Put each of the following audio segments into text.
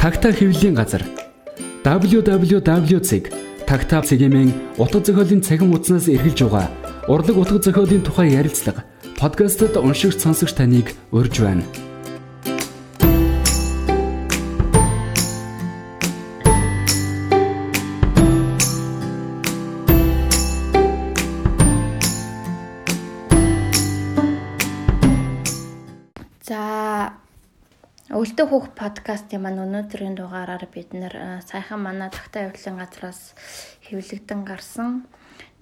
Тагтаа хэвлэлийн газар www.tagtaa цэгийн утга зохиолын цахим хуудаснаас эргэлж байгаа урлаг утга зохиолын тухай ярилцлага подкастт уншигч сонсогч таныг урьж байна. Хүүх подкастын маань өнөөдрийн дугаараар бид нэр саяхан манай тагтаа явдлын газраас хэвлэгдэн гарсан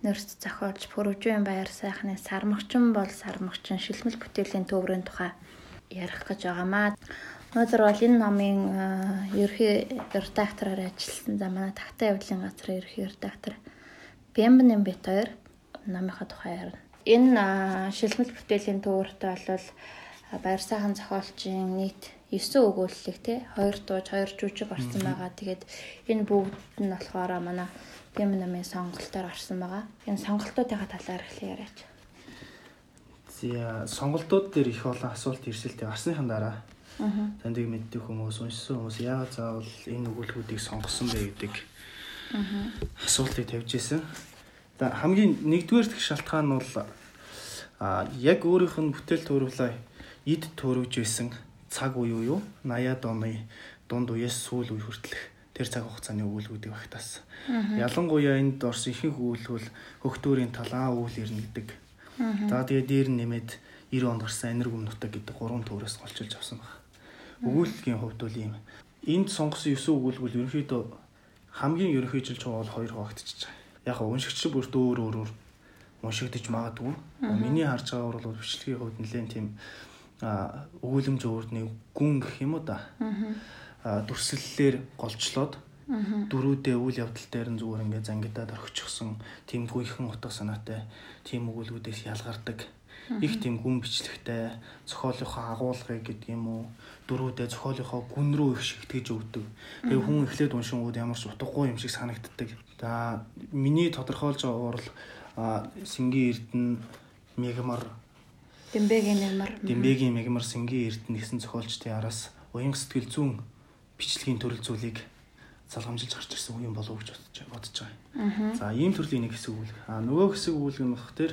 нэрс зохиолч Пүрвжийн баяр сайхны сармагчин бол сармагчин шилмэл бүтээлийн төврийн тухай ярих гэж байгаамаа. Өнөөдөр бол энэ номын ерхий редактороор ажилласан за манай тагтаа явдлын газрын ерхий редактор Бямбнэн бит хоёр номынхаа тухай ярина. Энэ шилмэл бүтээлийн төвөртөө бол баяр сайхан зохиолчийн нийт 9 өгүүлэлэг тий 2 дууж 2 жүжиг орсон байгаа. Тэгээд энэ бүгд нь болохоор манай Бэм намын сонголтоор орсон байгаа. Энэ сонголтуудынхаа талаар эхлэе яриач. Зя сонголтууд дээр их олон асуулт ирсэлтэй гарсныхан дараа тандыг мэддэг хүмүүс уншсан хүмүүс яагаад заавал энэ өгүүлбэрүүдийг сонгосон бэ гэдэг асуултыг тавьж ирсэн. За хамгийн нэгдүгээр дэх шалтгаан нь бол а яг өөрийнх нь бүтээл төрөвлөө эд төрөвж исэн цаг үе юу 80-аад оны дунд үеэс сүүл үе хүртэлх тэр цаг хугацааны өгүүлбэрүүдийг багтаасан. Ялангуяа энд орсон ихэнх өгүүлбэл хөхтүүрийн талаа үйл ирнэ гэдэг. За тэгээ дээр нэмээд 90 онд гарсан энерги өмнөтөг гэдэг гурван төрөөс голчилж авсан баг. Өгүүлбэгийн хувьд бол ийм. Энд сонгосон 9 өгүүлбэл ерөнхийдөө хамгийн ерөнхийжилж байгаа бол хоёр хуваагдчихж байгаа. Яг уншигч бүр дөөр өөрөөр уншигдэж магадгүй. Миний харж байгаагаар бол бичлэгийн хувьд нэлээд тийм өгүүлэмж өөрдний гүн гэх юм уу да. Аа дүрслэлээр голчлоод дөрүүдээ үйл явдал дээр нь зүгээр ингээд зангидаад орхичихсан тийм гүйхэн утга санаатай тийм өгүүлбүүдээс ялгардаг их тийм гүн бичлэгтэй зохиолынхоо агуулгыг гэдэг юм уу дөрүүдээ зохиолынхоо гүн рүү их шигтгэж өгдөг. Тэгээ хүн эхлээд уншингууд ямар ч утгагүй юм шиг санагддаг. За миний тодорхойлж байгаагаар л Сингийн Эрдэнэ Мегмар Дэмбэгийн мягмар. Дэмбэгийн мягмар сэнгийн эрдэнэ гэсэн зохиолчдын араас уян сэтгэл зүүн бичлэгийн төрөл зүйлийг залгамжилж гарч ирсэн үеийн болов гэж бодож байгаа. За ийм төрлийн нэг хэсэг үйл. А нөгөө хэсэг үйл гэмх тэр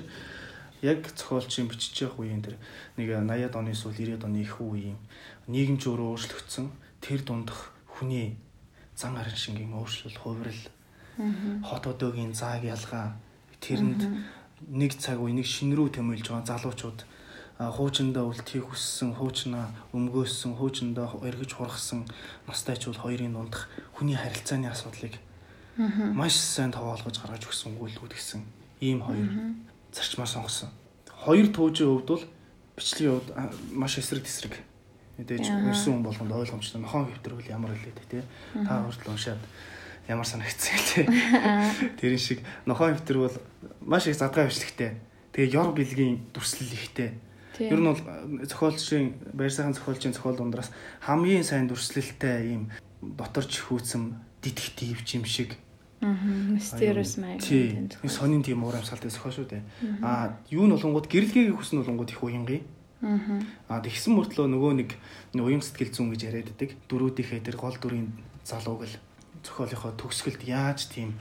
яг зохиолчийн бичиж явах үеийн тэр нэг 80-ад оны сүүл 90-ад оны их үеийн нийгэмч өөрөө өөрчлөгдсөн тэр дундах хүний зан арын шингийн өөрчлөл, хувирал, хот одоогийн зааг ялгаа тэрэнд нэг цаг үе нэг шин рүү тэмүүлж байгаа залуучууд хуучиндаа үлтхийг хүссэн, хуучнаа өмгөөссөн, хуучиндаа эргэж хургасан настайчууд хоёрын дундах хүний харилцааны асуудлыг маш сайн тоогоолгож гаргаж өгсөн өгүүлбүүд гэсэн ийм хоёр зарчмаар сонгосон. Хоёр туужийн хувьд бол бичлэгийн хувьд маш эсрэг тесрэг. Мэдээж ирсэн хүн болгонд ойлгомжтой. Нохон хэвтрүүл ямар хэлээд те та хүртэл уншаад ямар санагдсан те. Тэрэн шиг нохон хэвтэр бол маш их задгай бичлэгтэй. Тэгээ ёр бэлгийн дүрслэл ихтэй Ер нь бол э, зохиолчийн баяр сайхан зохиолчийн зохиол дундраас хамгийн сайн дүрслэлтэй ийм доторч хөөцсөн детектив юм шиг Mysterious Man. Тийм. Сонин тийм уур амьсгалтай зохиол шүү дээ. Аа, юу нь болонгууд гэрэлгийг хүснэ болонгууд их уянгийн. Аа, тэгсэн мөртлөө нөгөө нэг уян сэтгэл зүүн гэж яриад байдаг. Дөрүүдийнхээ тэр гол дүрийн залууг л зохиолынхоо төгсгөлд яаж тийм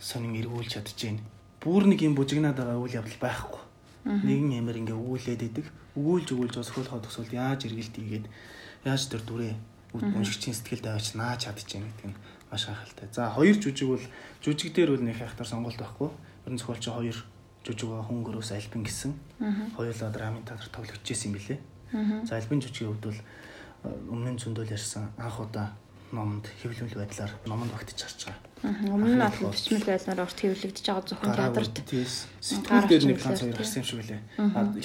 сонин эргүүлж чадчихээн. Бүр нэг юм бужигнаад байгаа үйл явдал байхгүй нэгэн ямир ингээ өгүүлээд идэг. Өгүүлж өгүүлж өсгөлхөө төсвөл яаж эргэлт ийгээд яаж тэр дүрээ уншигчийн сэтгэлд аваач нааж чадчихээн гэдэг нь маш гайхалтай. За хоёр жүжиг бол жүжиг дээр бол нэг хайхтар сонголт байхгүй. Ерөн зохиолч хоёр жүжиг ба хөнгөрөөс альбин гэсэн. Хоёулаа драмын театр тоглогдчихсэн юм билэ. За альбин жүжигийн хувьд бол өмнө нь зөндөл ярьсан анх удаа номонд хэвлэмэл байдлаар номонд багтж харж байгаа. Өмнө нь олон бичмэл байдлаар урт хэвлэгдэж байгаа зөвхөн театрт. Сэтгүүл дээр нэг ганц хоёр гарсан юм шиг үлээ.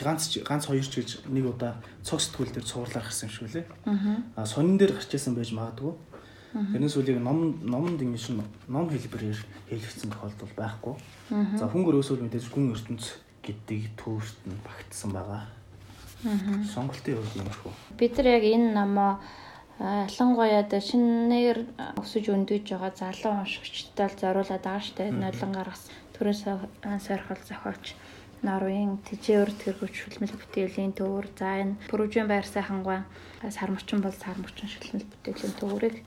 Ганц ганц хоёр ч гэж нэг удаа цог сэтгүүл дээр цуурлаар гарсан юм шиг үлээ. А сонин дээр гарч ирсэн байж магадгүй. Тэрнээс үлийг ном номонд ингэ шин ном хэлбэрээр хэлэгдсэн тохиолдол байхгүй. За хүн өрөөсөө мэдээж гүн ертөнц гэдэг төвөрт нь багтсан байгаа. Сонголтын хувьд юм шүү. Бид нар яг энэ номоо ялангуяа да шинээр өсөж өндөж байгаа залуу уншигчтай зориулаад байгаа штэ. Нойлон гаргас төрөөс сойрхол зохиолч Норвегийн тэжээвэр тэргүүч шүлмэл бүтээлийн төвөр. За энэ Пүрүжийн байр сайхангаа сармчин бол сармчин шүлмэл бүтээлийн төвөрийг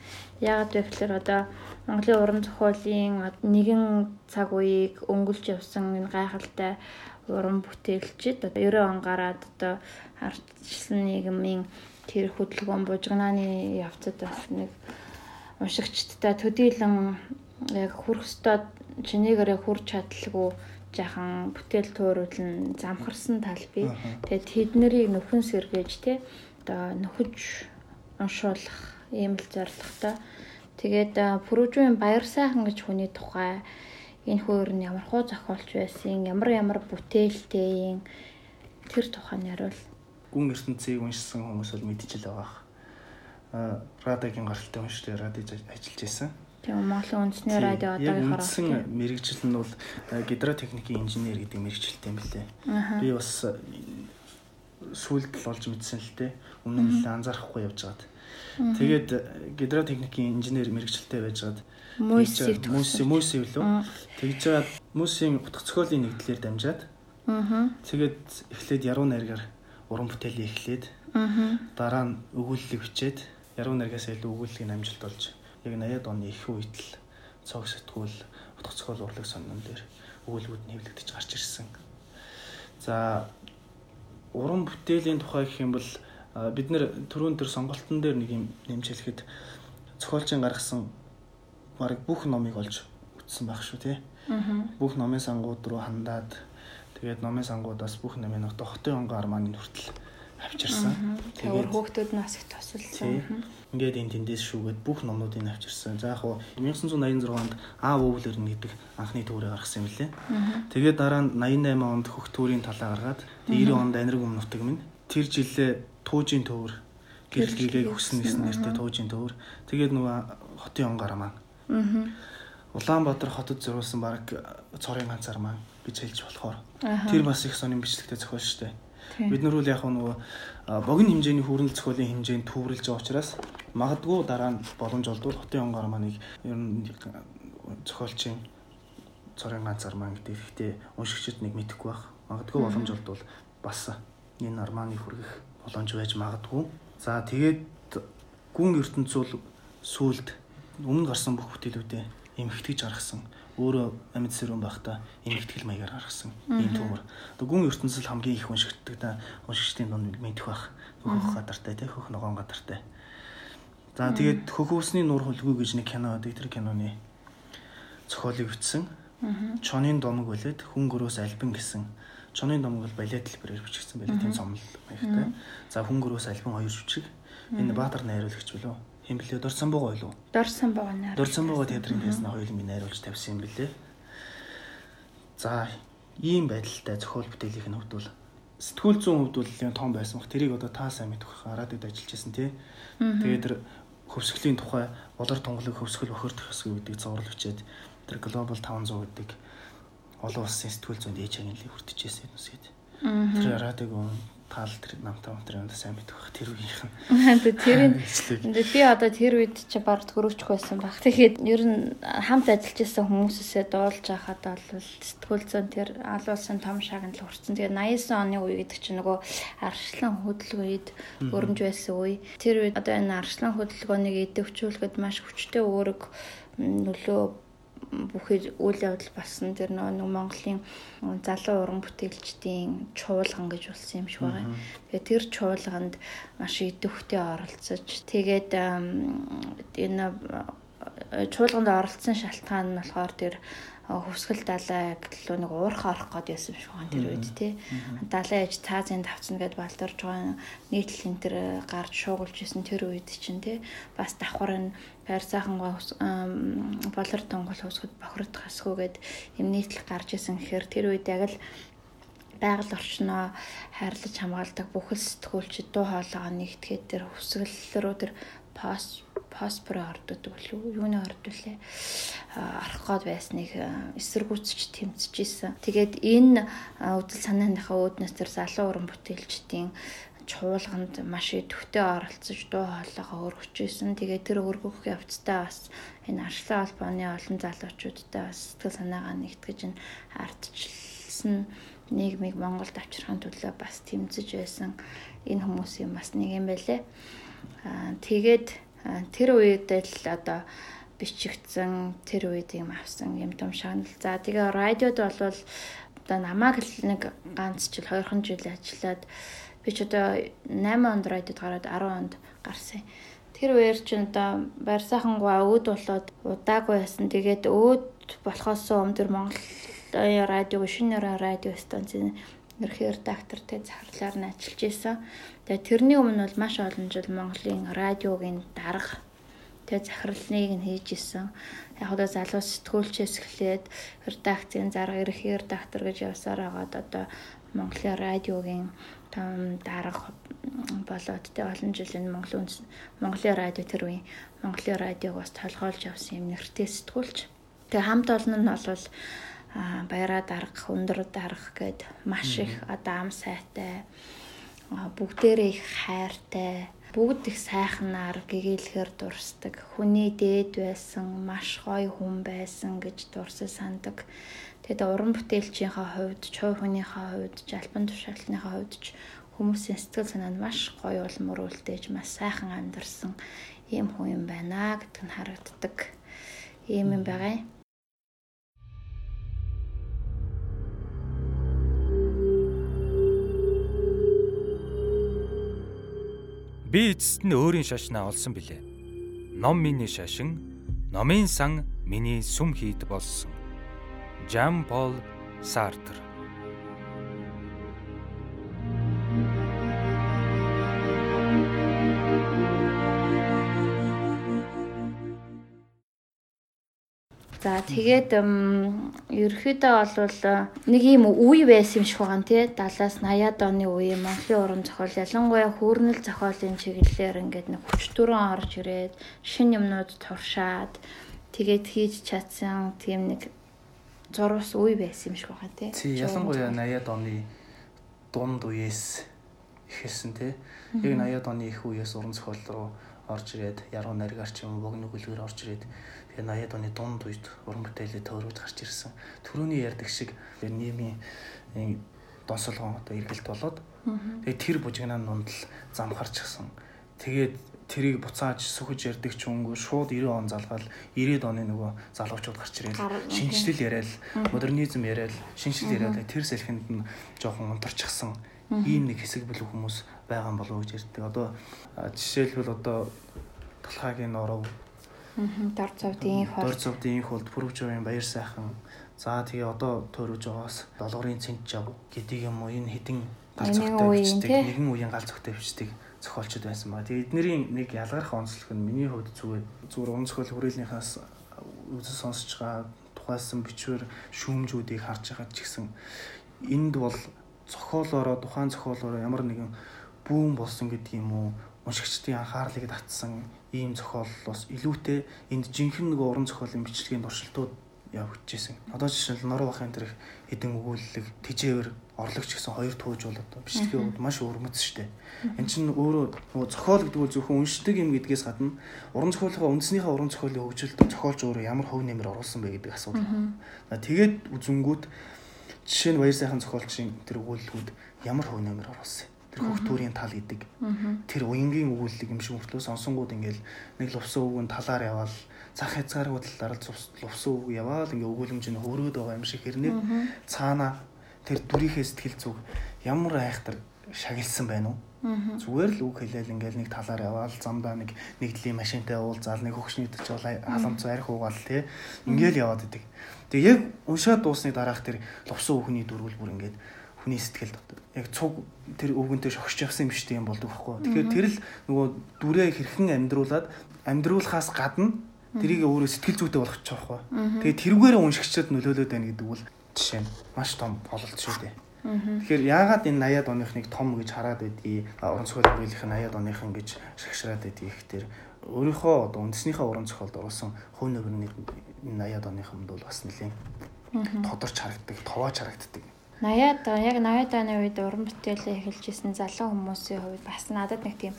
яагаад вэ гэхээр одоо Монголын уран зохиолын нэгэн цаг үеийг өнгөлж явсан энэ гайхалтай уран бүтээлчид одоо 90 он гараад одоо ардчилсан нийгмийн тэр хөдөлгөөн бужигнааны явцад бас нэг уншигчдтай төдийлөн яг хүрх өстөд чинээгээр хүрч чадлаггүй жахан бүтээл төөрүүлэн замхарсан тал бий. Тэгээд тэднэрийг нөхөн сэргээж те одоо нөхөж уншуулах ийм л зорилготой. Тэгээд Пүрүжийн баяр сайхан гэж хүний тухай энэ хөр нь ямар хуу зохиолч байсан, ямар ямар бүтээлтэй юм тэр тухай нариул. Гүн ертөнцийг уншсан хүмүүс бол мэдчихэл байгаа. А радиогийн гаралтай унштай радио ажиллаж байсан. Тийм Монголын үндэсний радио одоогийнхоор үндсэн мэрэгжил нь бол гидротехникийн инженер гэдэг мэрэгжилтэй юм билээ. Би бас сүүлд л олж мэдсэн л те. Өмнө нь анзаарахгүй явж байгаад. Тэгээд гидротехникийн инженер мэрэгжилтэй байжгаад мөсийг мөсийг лөө тэгж жаад мөсийн утга зохиолын нэгдлэр дамжаад тэгээд эхлээд яруу найргаар уран бүтээлээ эхлээд дараа нь өгүүлэлийг бичээд яруу найргаас илүү өгүүлэлийг амжилт болж яг 80-ад оны их үед л цог сэтгүүл утга зохиол урлаг соннон дээр өгүүлбүүд нь хэвлэгдэж гарч ирсэн. За уран бүтээлийн тухай гэх юм бол бид нэр түрүүн төр сонголтын дээр нэг юм нэмж хэлэхэд зохиолчийн гаргасан бараг бүх номыг олж үтсэн байх шүү тий. Бүх номын сангууд руу хандаад тэгээд номын сангуудаас бүх номын одоо хотын онгоо арманы хүртэл авчирсан. Тэгээд хүүхдүүд нь бас их тусалсан ингээд энэ тэндээс шүүгээд бүх номнуудыг авчирсан. За яг хуу 1986 онд А өвлөр нь гэдэг анхны төврээ гаргасан юм лээ. Тэгээд дараа нь 88 онд хөх төрийн талаа гаргаад 90 онд анираг өмнө нутаг минь тэр жилээ туужийн төвөр гэрэл гэлээ хүссэн гэсэн нэртэй туужийн төвөр. Тэгээд нөгөө хотын он гараа маань. Улаанбаатар хотод зориулсан баг цорын ганцаар маань гэж хэлж болохоор тэр бас их сонин бичлэгтэй зохиол штэ. Бид нар үл яг нөгөө богино хэмжээний хүрэнэл зохиолын хэмжээнд төвөрлж байгаа учраас магадгүй дараа нь боломж олдвол хотын онгор маныг ер нь зохиолчийн цорын ганцаар маань гэдэг. Гэхдээ уншигчид нэг мэдэхгүй байх. Магадгүй боломж олдвол бас энэ арманы хүргэх боломж байж магадгүй. За тэгээд гүн ертөнцийн сүлд өмнө гарсан бүх бүтээлүүдээ эмхтгэж гаргасан өөрөө амьд сэрүүн байхдаа эмгтгэл маягаар гаргасан ийм төмөр. Одоо гүн ертөнцөл хамгийн их уншигддаг да уншигчдын дунд мэдэх бах. Хөх гадартай тий хөх ногоон гадартай. За тэгээд хөхөөсний нур хөлгөө гэж нэг кино байдаг. Тэр киноны зохиолыг бичсэн. Чонын домог болоод хүн гөрөөс альбин гэсэн. Чонын домог бол балет хэлбэрээр бичигдсэн байлээ тийм цомл маягтай. За хүн гөрөөс альбин хоёр жүжиг. Энэ Баатар найруулагч болов Хин блэ Дорсон богоо юу? Дорсон богоо найруулсан. Дорсон богоо театрын пьесны хоёулын би найруулж тавьсан юм блэ. За ийм байдалтай зохиол бүтээлийн хувьд бол сэтгүүл зүүн хувьд бол том байсан бох. Тэрийг одоо та сайн мэдэх бах. Радиод ажиллаж байсан тий. Тэгээд тэр хөвсгөлийн тухай болор тунгалаг хөвсгөл бохирдох хэсэг гэдэг зурлал бичээд тэр Global 500 гэдэг олон улсын сэтгүүл зүүн дээд чаглалыг хүртэж байсан юм шиг. Тэр радиог таал тэр намтаа тэр юм сайн мэдэх бах тэр үеийнх нь. Тэр би одоо тэр үед чи баг төрөвч байсан баг. Тэгэхээр ер нь хамт ажиллаж исэн хүмүүсээсээ дуулж байхад бол сэтгүүл зүйн тэр алуулсан том шагнал хүрсэн. Тэгээ 89 оны үе гэдэг чинь нөгөө арслан хөдөлгөөнд өрнж байсан үе. Тэр үед одоо энэ арслан хөдөлгөөнийг идэвхжүүлэхэд маш хүчтэй өөрөг нөлөө бүхий үйл явдал болсон тэр нөгөө Монголын залуу уран бүтээлчдийн чуулган гэж болсон юм шиг байгаа. Тэгээ тэр чуулганд маш идэвхтэй оролцож тэгээд энэ чуулганд оролцсон шалтгаан нь болохоор тэр хөвсгөл далай гэтэл нэг уурах орох гээд байсан шүү гэн тэр үед тий. Далай ээж цаазын давцна гэд балдорж байгаа нийтлэл энэ тэр гарч шуугуулж исэн тэр үед чинь тий. Бас давхар нь байр сайхан болор тонгол хөвсгөд бохирдох асгүйгээд юм нийтлэл гарч исэн гэхээр тэр үед яг л байгаль орчноо хайрлаж хамгаалдаг бүхэл сэтгүүлчид дуу хоолойгоо нэгтгэхэд тэр хөвсгөл рүү тэр пост фосфорын ордод болов юуны орд вүлээ арах гоод байсныг эсэргүүцэж тэмцэж исэн. Тэгээд энэ үдэл санааныхаа үүднээс тэр залуу уран бүтээлчдийн чуулганд маш идэвхтэй оролцож дуу хоолойгоо өргөж исэн. Тэгээд тэр өргөх явцдаа бас энэ арчлан холбооны олон залуучуудтай бас сэтгэл санаагаа нэгтгэж энэ ардчилсан нийгмийг Монголд авчрахын төлөө бас тэмцэж байсан энэ хүмүүсийн бас нэг юм байлээ. Аа тэгээд тэр үед л одоо бичигдсэн тэр үед юм авсан юм том шагнал. За тэгээ радиод бол одоо намайг л нэг ганц жил 2хан жил ажиллаад би ч одоо 8 онд радиод гараад 10 онд гарсан. Тэр үеэр ч одоо байр сайхангуй өөд болоод удаагүй байсан. Тэгээд өөд болохоос өмнө Монгол радио, шинэ радио станцын ерхий редактортэй захирлаар нь ажиллаж исэн. Тэгээ тэрний өмнө бол маш олон жил Монголын радиогийн дарга тэгээ захирлыг нь хийж исэн. Яг одоо залуу сэтгүүлчээс эхлээд редакцийн зарга ерхий редактор гэж явсаар хагаад одоо Монголын радиогийн том дарга болоод тэ олон жил энэ Монголын Монголын радио тэр үе Монголын радиог бас толгойлж явсан юм нэртэй сэтгүүлч. Тэгээ хамт олон нь бол баяраа дарга, өндөр дарга гэд маш их одоо ам сайтай бүгдээрээ их хайртай. Бүгд их сайхнаар гэгээлэхэр дурсдаг. Хүний дээд байсан маш гоё хүн байсан гэж дурсаж сандаг. Тэгээд уран бүтээлчийнхээ хувьд чуй хүнийхээ хувьд жалбан тушаалтныхаа хувьд ч хүмүүсийн сэтгэл санаанд маш гоё улмөр үлдээж маш сайхан амьдарсан. Ийм хүн юм байна гэдг нь харагддаг. Ийм юм байгаа юм Би эцэст нь өөрийн шашнаа олсон билээ. Ном миний шашин, номын сан миний сүм хийд болсон. Жан Пол Сартр тэгээд ерөөхдөө бол нэг юм үе байсан юм шиг байгаа тий 70-аас 80-аад оны үе Монголын уран зохиол ялангуяа хүүрнэл зохиолын чиглэлээр ингээд нэг хүчтүрэн орж ирээд шин юмнууд туршаад тэгээд хийж чадсан тийм нэг зурвас үе байсан юм шиг байгаа тий. Тий ялангуяа 80-аад оны дунд үеэс ихсэн тий. Яг 80-аад оны их үеэс уран зохиол руу орж ирээд яруу найргаар ч юм богино гүлгээр орж ирээд Тэгээ 80-ад оны дунд үед уран бүтээлээ төөрөөд гарч ирсэн. Төрөний ярддаг шиг нийгмийн донсолгон одоо эргэлт болоод тэгээ тэр бужигнаан дунд л замхарчихсан. Тэгээд тэрийг буцааж сүхэж ярддаг ч өнгө шууд 90 он залгаал 90-ад оны нөгөө залуучууд гарч ирэл шинжлэл яриад модернизм яриад шинжлэл яриад тэр салхинд нь жоохон унтарчихсан. Ийм нэг хэсэг бүлэг хүмүүс байгаа болов уу гэж ярьдаг. Одоо жишээлбэл одоо талхаагийн норов Дор цовдын инх Дор цовдын инх бол Пүрвжовын баяр сайхан. За тэгээ одоо төрөж байгаас долгорын цэнт жав гэдэг юм уу энэ хідэн галз зөгтэй бичдэг нэгэн үеийн галз зөгтэй бичдэг зохиолчд байсан ба. Тэгээ эднэрийн нэг ялгарх онцлог нь миний хувьд зүгээр зүгээр он зохиол хүрээлнийхээс үзэл сонсож байгаа тухайсан бичвэр шүүмжүүдийг харж байгаа ч гэсэн энд бол зохиолоороо тухайн зохиолоороо ямар нэгэн бүүн болсон гэдэг юм уу уншигчдын анхаарлыг татсан ийм зохиол бас илүүтэй энд жинхэнэ нөгөө уран зохиолын бичлэгийн туршилтууд явагдажсэн. Одоо жишээл Норвегийн бахын тэрх хэдэн өгүүлэлэг тижээвэр орлогч гэсэн хоёр тууж бол одоо бичлэгийн хувьд маш өрмөц штэ. Энд чинь өөрөө нөгөө зохиол гэдэг нь зөвхөн уншдаг юм гэдгээс гадна уран зохиолынхаа үндснийхээ уран зохиолын хөгжилд зохиолч өөрөө ямар хөв нэмэр оруулсан бэ гэдэг асуудал. Тэгээд үзэнгүүт жишээ нь баяр сайхан зохиолчийн тэр өгүүлэлгүүд ямар хөв нэмэр оруулсан тэр хөгтүүрийн тал гэдэг. Тэр уянгийн өгүүлэлэг юм шиг мөртлөө сонсонгууд ингээл нэг лувсан нь талаар яваал цах хязгааргүй талаар лувсан үг яваал ингээ өгүүлэмж нь хөрөөд байгаа юм шиг хэрнээ цаана тэр дүрийнхээ сэтгэл зүг ямар айхтар шагилсан байна уу? Зүгээр л үг хэлээл ингээл нэг талаар яваал замдаа нэг нэгдлийн машинтай уулзаал нэг хөгшний төч бол халамц арх уугаал тий. Ингээл яваад идэг. Тэгээ яг уншаад дуусны дараах тэр лувсан үхний дөрвөл бүр ингээд хүний сэтгэлд яг цуг тэр өвгөнтэй шогсож явсан юм шиг юм болдог байхгүй. Тэгэхээр тэр л нөгөө дүрээ хэрхэн амьдруулад амьдруулахаас гадна тэрийг өөрөө сэтгэл зүйтэй болгочих байхгүй. Тэгээд тэрүүгээр уншигчдад нөлөөлөд байна гэдэг бол жишээ нь маш том бололт шүү дээ. Тэгэхээр яагаад энэ 80-ад оныхныг том гэж хараад байдгийг уран зохиол хүрээлийнх нь 80-ад оныхан гэж шагшраад байдгийг ихтэй өөрийнхөө одоо үндэснийхээ уран зохиолд оруулсан хувь нэмрийн 80-ад оныханд бол бас нэлээд тодорч харагддаг, товоож харагддаг 80-аад яг 80-аад оны үед уран бүтээлээ эхэлж исэн залуу хүмүүсийн хувьд бас надад нэг тийм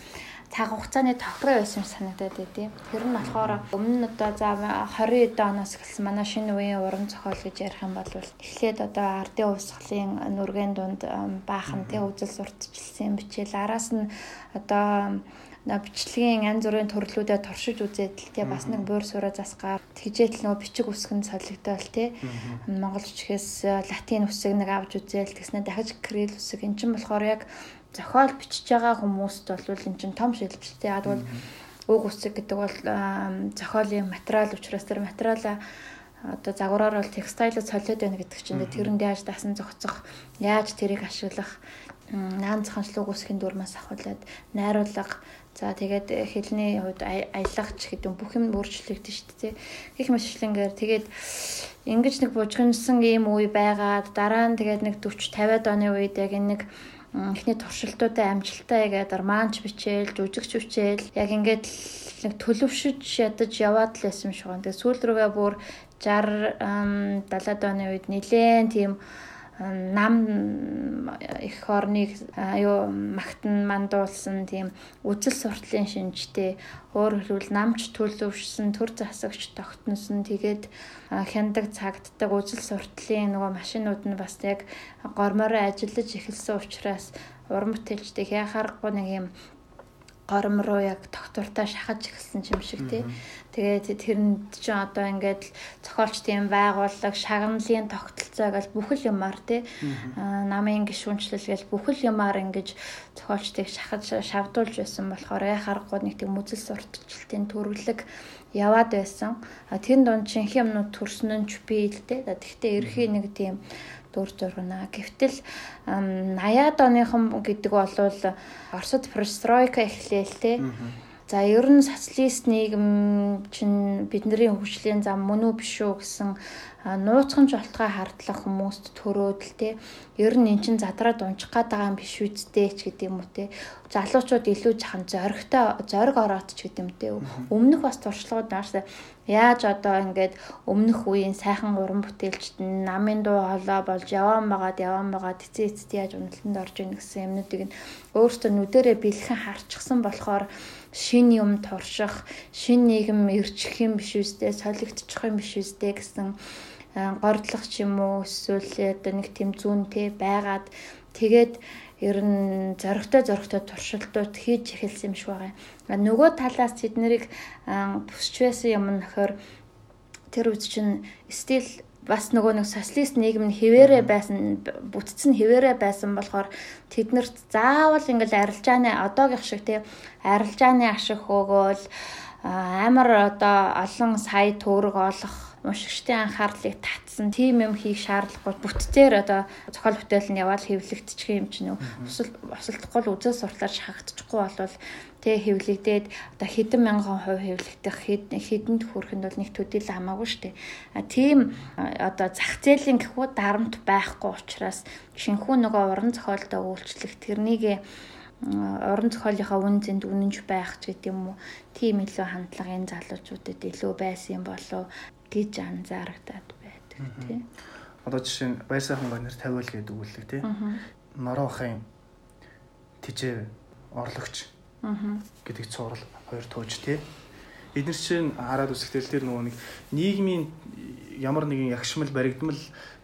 цаг хугацааны тохироо байсан юм санагдаад байдیں۔ Тэр нь болохоор өмнө нь одоо за 20 оноос эхэлсэн манай шинэ үеийн уран зохиол гэж ярих юм бол эхлээд одоо ардын увсгалын нүргэн дунд баахан тий үзэл сурталчилсан бичээл араас нь одоо бичлэгийн янз бүрийн төрлүүдэд туршиж үзээд л тий бас нэг буур сураа засгаар тэгжээл нөгөө бичиг үсгэн солигдоол тий. Монгол бичгээс латин үсэг нэг авч үзээл тэгснэ дахиж крил үсэг. Эн чинь болохоор яг зохиол бичиж байгаа хүмүүст бол эн чинь том шилжилттэй. Яг бол үг үсэг гэдэг бол зохиолын материал учраас тэр материалаа одоо загвараар бол текстайлд солиод байна гэдэг чинь тэрэнд яаж дасан зохицох, яаж тэрийг ашиглах, наан заханчлаг үсгийн дүрмээс ахуулаад найруулга За тэгээд хэлний хувьд аялагч гэдэг бүх юм өөрчлөгдөн шүү дээ. Гэх мэтлэнгээр тэгээд ингэж нэг бужигнсан ийм үе байгаад дараа нь тэгээд нэг 40 50-аад оны үед яг энэ нэг эхний туршилтуудаа амжилтаа ягаад романч бичээл, жүжигч бичээл яг ингээд нэг төлөвшөж ядаж яваад л байсан юм шиг байна. Тэгээ сүүл рүүгээ бүр 60 70-аад оны үед нэлээд тийм нам их орныг аюу магтан мандуулсан тийм үжил суртлын шинжтэй өөр хэлбэл намч төлөвшсөн төр засагч тогтносон тэгээд хяндаг цагддаг үжил суртлын нөгөө машинууд нь бас яг гормороо ажиллаж эхэлсэн учраас уран бүтээлчдийг яхаарахгүй нэг юм гором руу яг доктортой шахаж эхэлсэн юм шиг тий. Тэгээд тэрэнд чинь одоо ингээд зохиолчдын байгууллага, шагналын тогтолцоо гэж бүхэл юмар тий. Намын гişүнчлэл гэж бүхэл юмар ингэж зохиолчдыг шахаж шавдуулж байсан болохоор яхаарахгүй нэг тийм үзэл сурталчилтын төрөлөг яваад байсан. Тэр дунд шинх юмнууд төрсөн нь ч би л дээ. Тэгтээ ерхий нэг тийм дүр зургана. Гэвтэл 80-аад оныхон гэдэг бол Оросд перестройка эхлээл те. За ер нь социалист нийгэм чинь бидний хөгжлийн зам мөн үү биш үү гэсэн нууцхан жолтгой хардлах хүмүүст төрөөд л те. Ер нь эн чин задраад унчих гээд байгаа юм биш үсттэй ч гэдэг юм уу те. Залуучууд илүү жахан зоригтой зориг ороод ч гэдэг юм те. Өмнөх бас туршлагууд нааш яаж одоо ингээд өмнөх үеийн сайхан уран бүтээлчд нь намын дуу хоолой болж яваан байгаад яваан байгаад эцээ эцэд яаж уналтанд орж ийн гэсэн юмнуудыг нь өөртөө нүдэрээ бэлхэн харчихсан болохоор шин юм турших шин нийгэм эрчих юм биш үстэй солигдчих юм биш үстэй гэсэн гордлох ч юм уу эсвэл одоо нэг тийм зүүн те байгаад тэгээд ер нь зоригтой зоригтой туршилтууд хийж эхэлсэн юм шиг байгаа. Нөгөө талаас тэд нарыг бүсч байсан юм нөхөр тэр үед чинь стил бас нөгөө нэг социалист нийгэм нь хിവэрэ байсан бүтцэн хിവэрэ байсан болохоор тэднэрт заавал ингээл арилжааны одоогийнх шиг тий арилжааны ашиг хөөгөөл амар одоо олон сая төгрөг олох уншигчдын анхаарлыг татсан тийм юм хийх шаардлагагүй бүтцээр одоо зохиол бүтээл нь яваад хэвлэгдчих юм чинь үү? Босолдохгүй л үзэл сурталаар шахагдчихгүй болвол тэг хэвлэгдээд одоо хэдэн мянган хувь хэвлэгдэх хэдэнд хүрэх нь бол нэг төдийл хамаагүй шүү дээ. А тийм одоо зах зээлийн гэхүү дарамт байхгүй учраас шинхүү нөгөө уран зохиолдоо үйлчлэх тэрнийг уран зохиолынхаа үн зэнд үнэнж байх ч гэдэг юм уу тийм илүү хандлага энэ залуучуудад илүү байсан юм болов гэж анзаарагдаад байдаг тий. Одоо жишээ нь баяр сайхан гонор 50 л гэдэг үгүүлэг тий. Норохын тижээ орлогч гэдэг цуврал хоёр тууж тий. Эдгээр чинь хараад үсгтэл тэр нөгөө нэг нийгмийн ямар нэгэн ягшмал баригдмал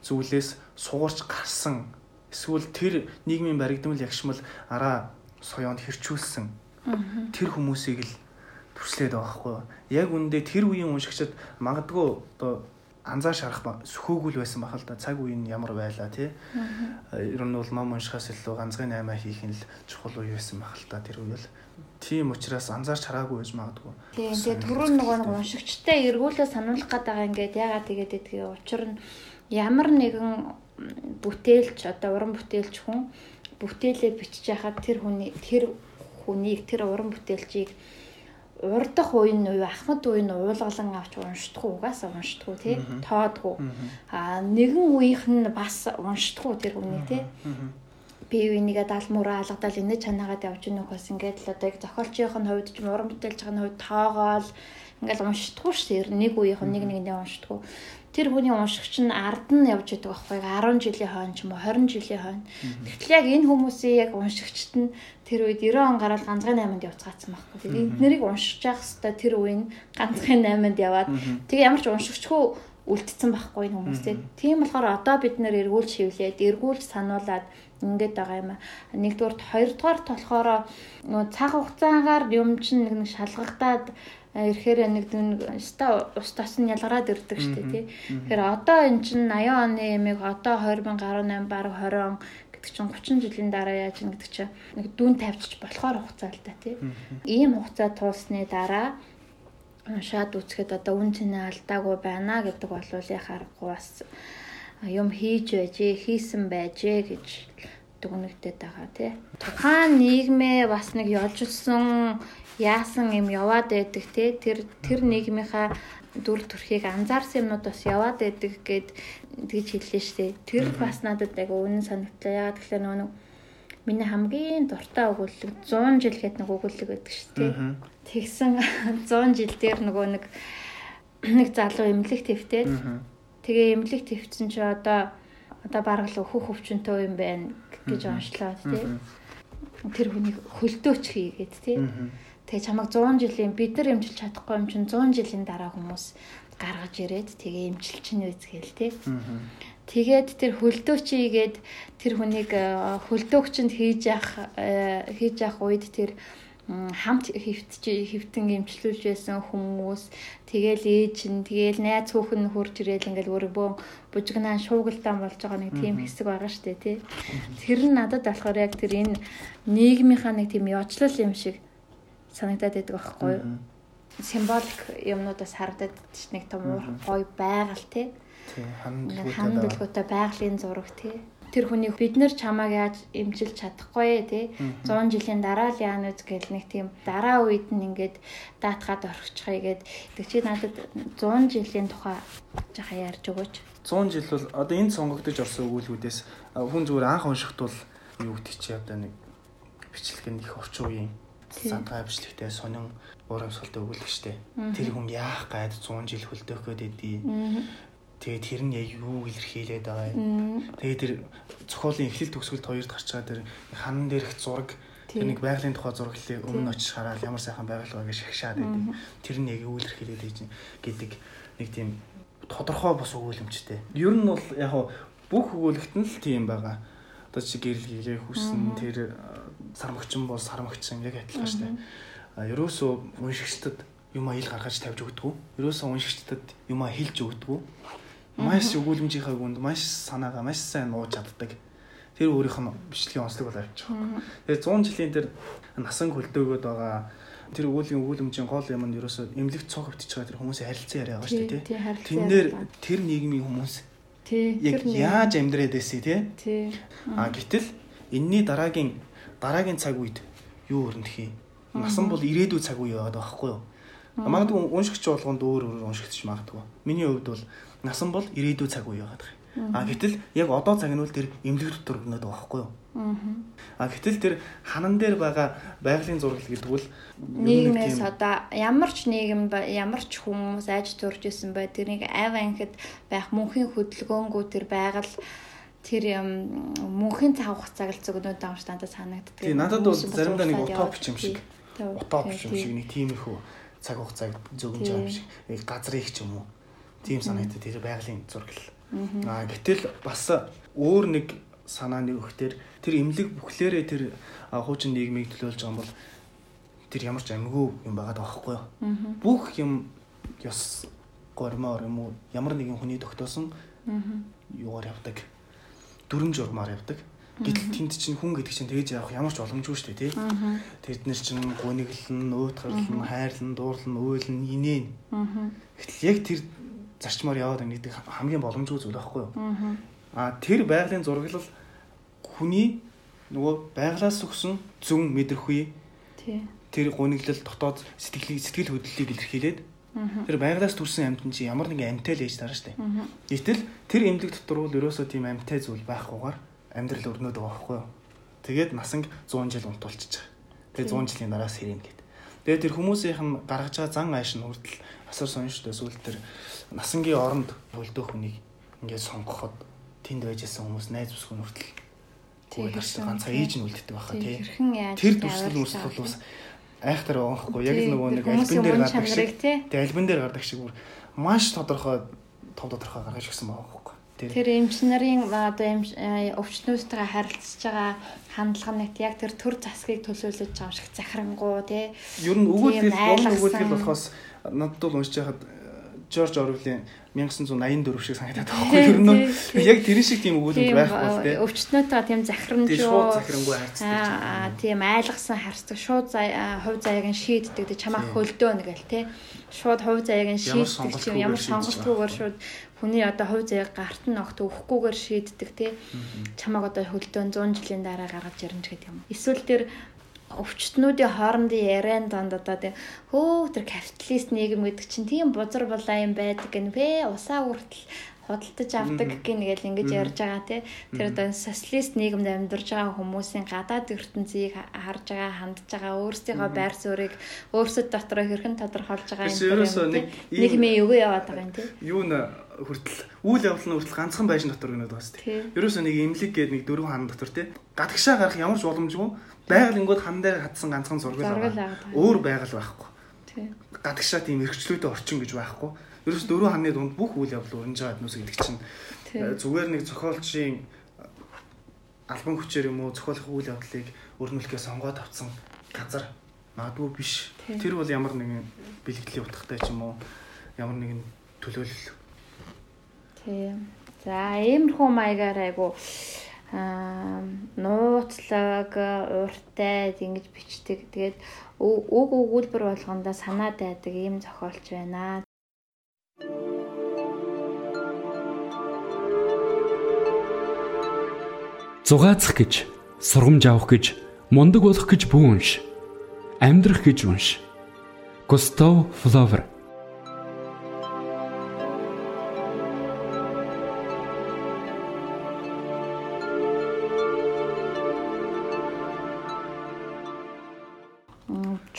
зүйлээс сугарч гарсан эсвэл тэр нийгмийн баригдмал ягшмал араа соёонд хэрчүүлсэн тэр хүмүүсийг л төслээд байгаа хгүй. Яг үндэ тэр үеийн уншигчид магадгүй одоо анзаарч харах сөхөөгүй байсан бахал да цаг үе нь ямар байлаа тий. Ер нь бол ном уншихаас илүү ганцхан 8 хийх нь л чухал үе байсан бахал да тэр үе л. Тийм учраас анзаарч хараагүй байж магадгүй. Тийм тэгээ түрүүн нөгөө нэг уншигчтай эргүүлээ сануулах гэдэг ингээд яагаад тэгээд гэдгийг учир нь ямар нэгэн бүтээлч одоо уран бүтээлч хүн бүтээлээ бичиж яхад тэр хүний тэр хүнийг тэр уран бүтээлчийг урдах нь уу ахмад нь уулгалан авч уншдаггүй угаасаа уншдаггүй тий? Тоодгүй. А нэгэн үеийнх нь бас уншдаггүй тэр хүний тий винийгээ даалмуураа алгадал инэ чанаагаад явж гэнэ хөөс ингээд л одоо яг зохиолчийн хувьд ч уран бүтээлч байгаа хувьд тоогоол ингээл уншдаггүй шүү дээ. Нэг үеийнх нь нэг нэгэндээ уншдаггүй. Тэр хүний уншигч нь ард нь явж идэг байхгүй 10 жилийн хойно ч юм уу 20 жилийн хойно. Тэгтэл яг энэ хүмүүсийн яг уншигчт нь тэр үед 90 он гараад ганцхан 8-нд явцгаацсан байхгүй. Тэгээд эднэрийг уншиж явах хэвээр тэр үеийн ганцхан 8-нд яваад тэгээ ямар ч уншигчгүй үлдсэн байхгүй энэ хүмүүс тийм болохоор одоо бид нэр эргүүлж хөвлээд эргүүлж сануулад ингээд байгаа юм а. Нэгдүгээрт хоёрдугаарт болохоор нөө цаг хугацаагаар юм чинь нэг нэг шалгагдаад ирэхээр нэг дүн ста устаас нь ялгараад ирдэг шүү дээ тий. Тэгэхээр одоо эн чинь 80 оны ямиг одоо 2018 бараг 20 он гэдэг чинь 30 жилийн дараа яаж ин гэдэг чинь нэг дүн тавьчих болохоор хугацаа л да тий. Ийм хугацаа туусны дараа шаад үцхэд одоо үн цэнэ алдаагүй байна гэдэг бол яхаарахгүй бас юм хийж байжээ, хийсэн байжээ гэж дүгнэгдээд байгаа тий. Тухайн нийгмээ бас нэг ёлжсэн яасан юм яваад байдаг тий. Тэр тэр нийгмийнхаа дүр төрхийг анзаарсан юмнууд бас яваад байдаг гэд тэгж хэллээ штэ. Тэр бас надад яг үнэн санагдлаа. Яагаад гэвэл нөгөө миний хамгийн дуртай өгүүлэг 100 жил гэдэг нэг өгүүлэг байдаг шүү дээ. Тэгсэн 100 жил дээр нөгөө нэг нэг залуу эмнэлэг твтээд Тэгээ эмнэлэг твцсэн чи одоо одоо бараг л өөхөх хөвчөнтэй юм байна гэж онцлоо тий. Тэр хүнийг хөлдөөч хийгээд тий. Тэгээ чамайг 100 жилийн бид нар эмчилж чадахгүй юм чинь 100 жилийн дараа хүмүүс гаргаж ирээд тэгээ эмчилж чинь үзгээл тий. Тэгээд тэр хөлдөөчийгээд тэр хүнийг э, хөлдөөгчөнд хийж явах э, хийж явах үед тэр хамт хөвтж хөвтөн эмчлүүлж байсан хүмүүс тэгэл ээж нь тэгэл найз хүүхэн хурж ирээл ингээл өөрийгөө бужигнаа шуугилдаан болж байгаа нэг тийм хэсэг байгаа штэ тий. Тэр нь надад болохоор яг тэр энэ нийгмийнхаа нэг тийм ёжлол юм шиг санагдаад байдаг байхгүй юу? Символик юмнуудаас харагдаад нэг том гоё байгаль тий. Ханан дэлгүүтэй байгалийн зураг тий тэр хүний бид нэр чамааг яаж эмчилж чадахгүй тий 100 жилийн дараа л яана үз гэл нэг тийм дараа үед нь ингээд даатгаад орчихъя гэд. Тэг чи надад 100 жилийн тухай жаха ярьж өгөөч. 100 жил бол одоо энэ сонгогдож орсон өгүүлбүүдээс хүн зүгээр анх уншихт бол юу гэдэг чи одоо нэг бичлэг нь их орчин үеийн сантгай бичлэгтэй сонин урамсгалтай өгүүлэг штэ. Тэр хүн яах гайд 100 жил хөлдөөх гээд Тэгээд тэр нь яг юу илэрхийлээд байгаа юм. Тэгээд тэр зохиолын эхлэл төгсгөлд хоёрд гарч байгаа тэр ханан дээрх зураг тэр нэг байгалийн тухай зураглалыг өмнө очиж хараад ямар сайхан байгаль байгаа гэж шагшаад байдаг. Тэр нь яг юу илэрхийлээд байж гэдэг нэг тийм тодорхой бос өгүүлэмжтэй. Ер нь бол яг бүх өгүүлэгт нь л тийм байгаа. Одоо чи гэрэл хийгээ хүссэн тэр сармагчин бол сармагчин яг адилхан шүү дээ. А ерөөсөө уншигчдад юмаа ил гаргаж тавьж өгдөг. Ерөөсөө уншигчдад юмаа хэлж өгдөг Маш өгүүлэмжийнхаа гүнд маш санаагаа маш сайн нууж чаддаг. Тэр өөрийнх нь бичлэгийн онцлог бол авчих. Тэгээ 100 жилийн тэр насан хөлдөөгөөд байгаа тэр өгүүлгийн өгүүлэмжийн гол юм нь ерөөсөө эмнэлэг цог хөвтөж байгаа тэр хүмүүсийн харилцан яриа байгаа шүү дээ тий. Тэндээр тэр нийгмийн хүмүүс тий яг яаж амьдрээд байсан тий. А гэтэл энэний дараагийн дараагийн цаг үед юу өрнөх юм? Насан бол ирээдүйн цаг үе яваад байгаа байхгүй юу? Магадгүй уншигч болгонд өөр өөр уншигч магадгүй. Миний хувьд бол насан бол ирээдүйн цаг үе байгаад байгаа. А гэтэл яг одоо цаг нь бол тэр эмнэлэг дотор өгнөд байгаа байхгүй юу? А гэтэл тэр ханан дээр байгаа байгалийн зураг гэдэг бол нийгмээс одоо ямар ч нийгэм ямар ч хүмүүс айж турж исэн бай тэрийг айв анхид байх мөнхийн хөдөлгөөнгүү тэр байгаль тэр мөнхийн цаг хугацааг л зөвгнөд байгаа юм шиг надад санагддаг. Тийм надад бол заримдаа нэг утопч юм шиг. утопч юм шиг нэг тиймэрхүү цаг хугацааг зөвгнж байгаа юм шиг. Газрыг ч юм уу Тийм санагдаад тэр байгалийн зургал. Аа гэтэл бас өөр нэг санааны өгтөр тэр имлэг бүхлээрээ тэр хуучин нийгмийг төлөөлж байгаа бол тэр ямар ч амгүй юм байгаа байхгүй юу? Бүх юм ёс гормоор юм уу ямар нэгэн хүний тогтоосон юугаар явдаг. Дүрм журмаар явдаг. Гэтэл тэнд чинь хүн гэдэг чинь тэгж явах ямар ч боломжгүй шүү дээ тий. Тэд нар чинь гуниглан, уйтгарлан, хайрлан, дуурлан, уйлан, инээн. Гэтэл яг тэр зарчмаар яваад байна гэдэг хамгийн боломжгүй зүйл байхгүй юу? Аа тэр байгалийн зураглал хүний нөгөө байглаас өгсөн зүн мэдрэхүй тэр гуниглал дотоод сэтгэлийг сэтгэл хөдлөлийг илэрхийлээд тэр байглаас төрсэн амьтан чи ямар нэгэн амьтай л ээж дараа штэ. Гэтэл тэр эмнэлэг дотор бол ерөөсөө тийм амьтай зүйл байхгүйгээр амьдрал өрнөд байгаа байхгүй юу? Тэгээд насанг 100 жил унтуулчих. Тэгээд 100 жилийн дараас хэрэг гэд. Тэгээд тэр хүмүүсийнх нь гаргаж байгаа зан ааш нь хүртэл асар сонирхолтой сүүл тэр насангийн оронд хөлдөө хүнийг ингээд сонгоход тэнд байж исэн хүмүүс найз бүсгүй нүртэл хэрхэн, ганцаа ээж нь үлддэг байхаа тий. Тэр дүрслэл үрсэл бас айхтар байхгүй яг нөгөө нэг альбин дээр гардаг шиг тий. альбин дээр гардаг шиг бүр маш тодорхой тов тодорхой гаргаж өгсөн байгаа байхгүй. Тэр Тэр эмч нарын одоо эмч э, өвчтнүүдтэйгээ харилцаж байгаа хандлага нь яг тэр төр засгийг төлөөлөж байгаа шиг захирангуу тий. ер нь өгүүлэл айлгсан. өгүүлэл болохоос надад бол уншиж байхад Жорж Орвелийн 1984 шиг санагдаад байгаа байхгүй. Ер нь Тийм, яг тэр шиг тийм өгүүлэл Тийм байхгүй тий. өвчтнөөтэйгээ тийм захирамж Тэр шууд захирангүй харьцдаг. Аа тийм айлгсан харцдаг шууд хувь заяаг нь шийддэг чамаа Тийм. хөлдөөнө гэл тий шууд хувь заяаг нь шийддэг чинь ямар сонголтгүйгээр шууд хүний одоо хувь заяаг гарт нь огт өгөхгүйгээр шийддэг тий чамааг одоо хөлдөөн 100 жилийн дараа гаргаж ирнэ гэдэг юм. Эсвэл тэр өвчтнүүдийн хоорондын яриан донд одоо тийм хөө тэр капиталист нийгэм гэдэг чинь тийм бузар булаа юм байдаг гэн бэ усаа хүртэл худалдаж авдаг гин гэж ингэж ярьж байгаа тий тэр одоо социалист нийгэмд амьдарч байгаа хүмүүсийн гадаад ертөнцийг ха- харж байгаа хандж байгаа өөрсдийнхөө байр суурийг өөрсөд дотроо хэрхэн тодорхойлж байгаа ерөөсөө нэг мэ юу яваад байгаа юм тий юу н хүртэл үйл явдал нь хүртэл ганцхан байшин дотор гэнэ байгаа сте. Тийм. Ерөөсөө нэг имлэг гээд нэг дөрвөн хан дотор те. Гадагшаа гарах ямар ч боломжгүй. Байгалингууд хан дээр хатсан ганцхан байгаа. байгаа. Өөр байгаль байхгүй. тий Гадагшаа тийм эрхчлөөтэй орчин гэж байхгүй. Ерөөс дөрвөн ханы дунд бүх үйл явдал өрнж байгаа хүмүүс гэдэг чинь э, зүгээр нэг зохиолчийн албан хүчээр юм уу зохиолох үйл явдлыг өрнүүлэхээ сонгоод авсан газар магадгүй биш. Тийм. Тэр бол ямар нэгэн бэлгэдлийн утгатай ч юм уу ямар нэгэн төлөөлөл Тийм. За иймэрхүү маягаар айгу аа нууцлаг уртай ингэж бичдэг. Тэгээд үг өгүүлбэр болгондоо санаа дайдаг ийм зохиолч байна. Зугаацах гэж, сургамж авах гэж, мундаг болох гэж бүү унш. Амьдрах гэж унш. Густав Флавер М,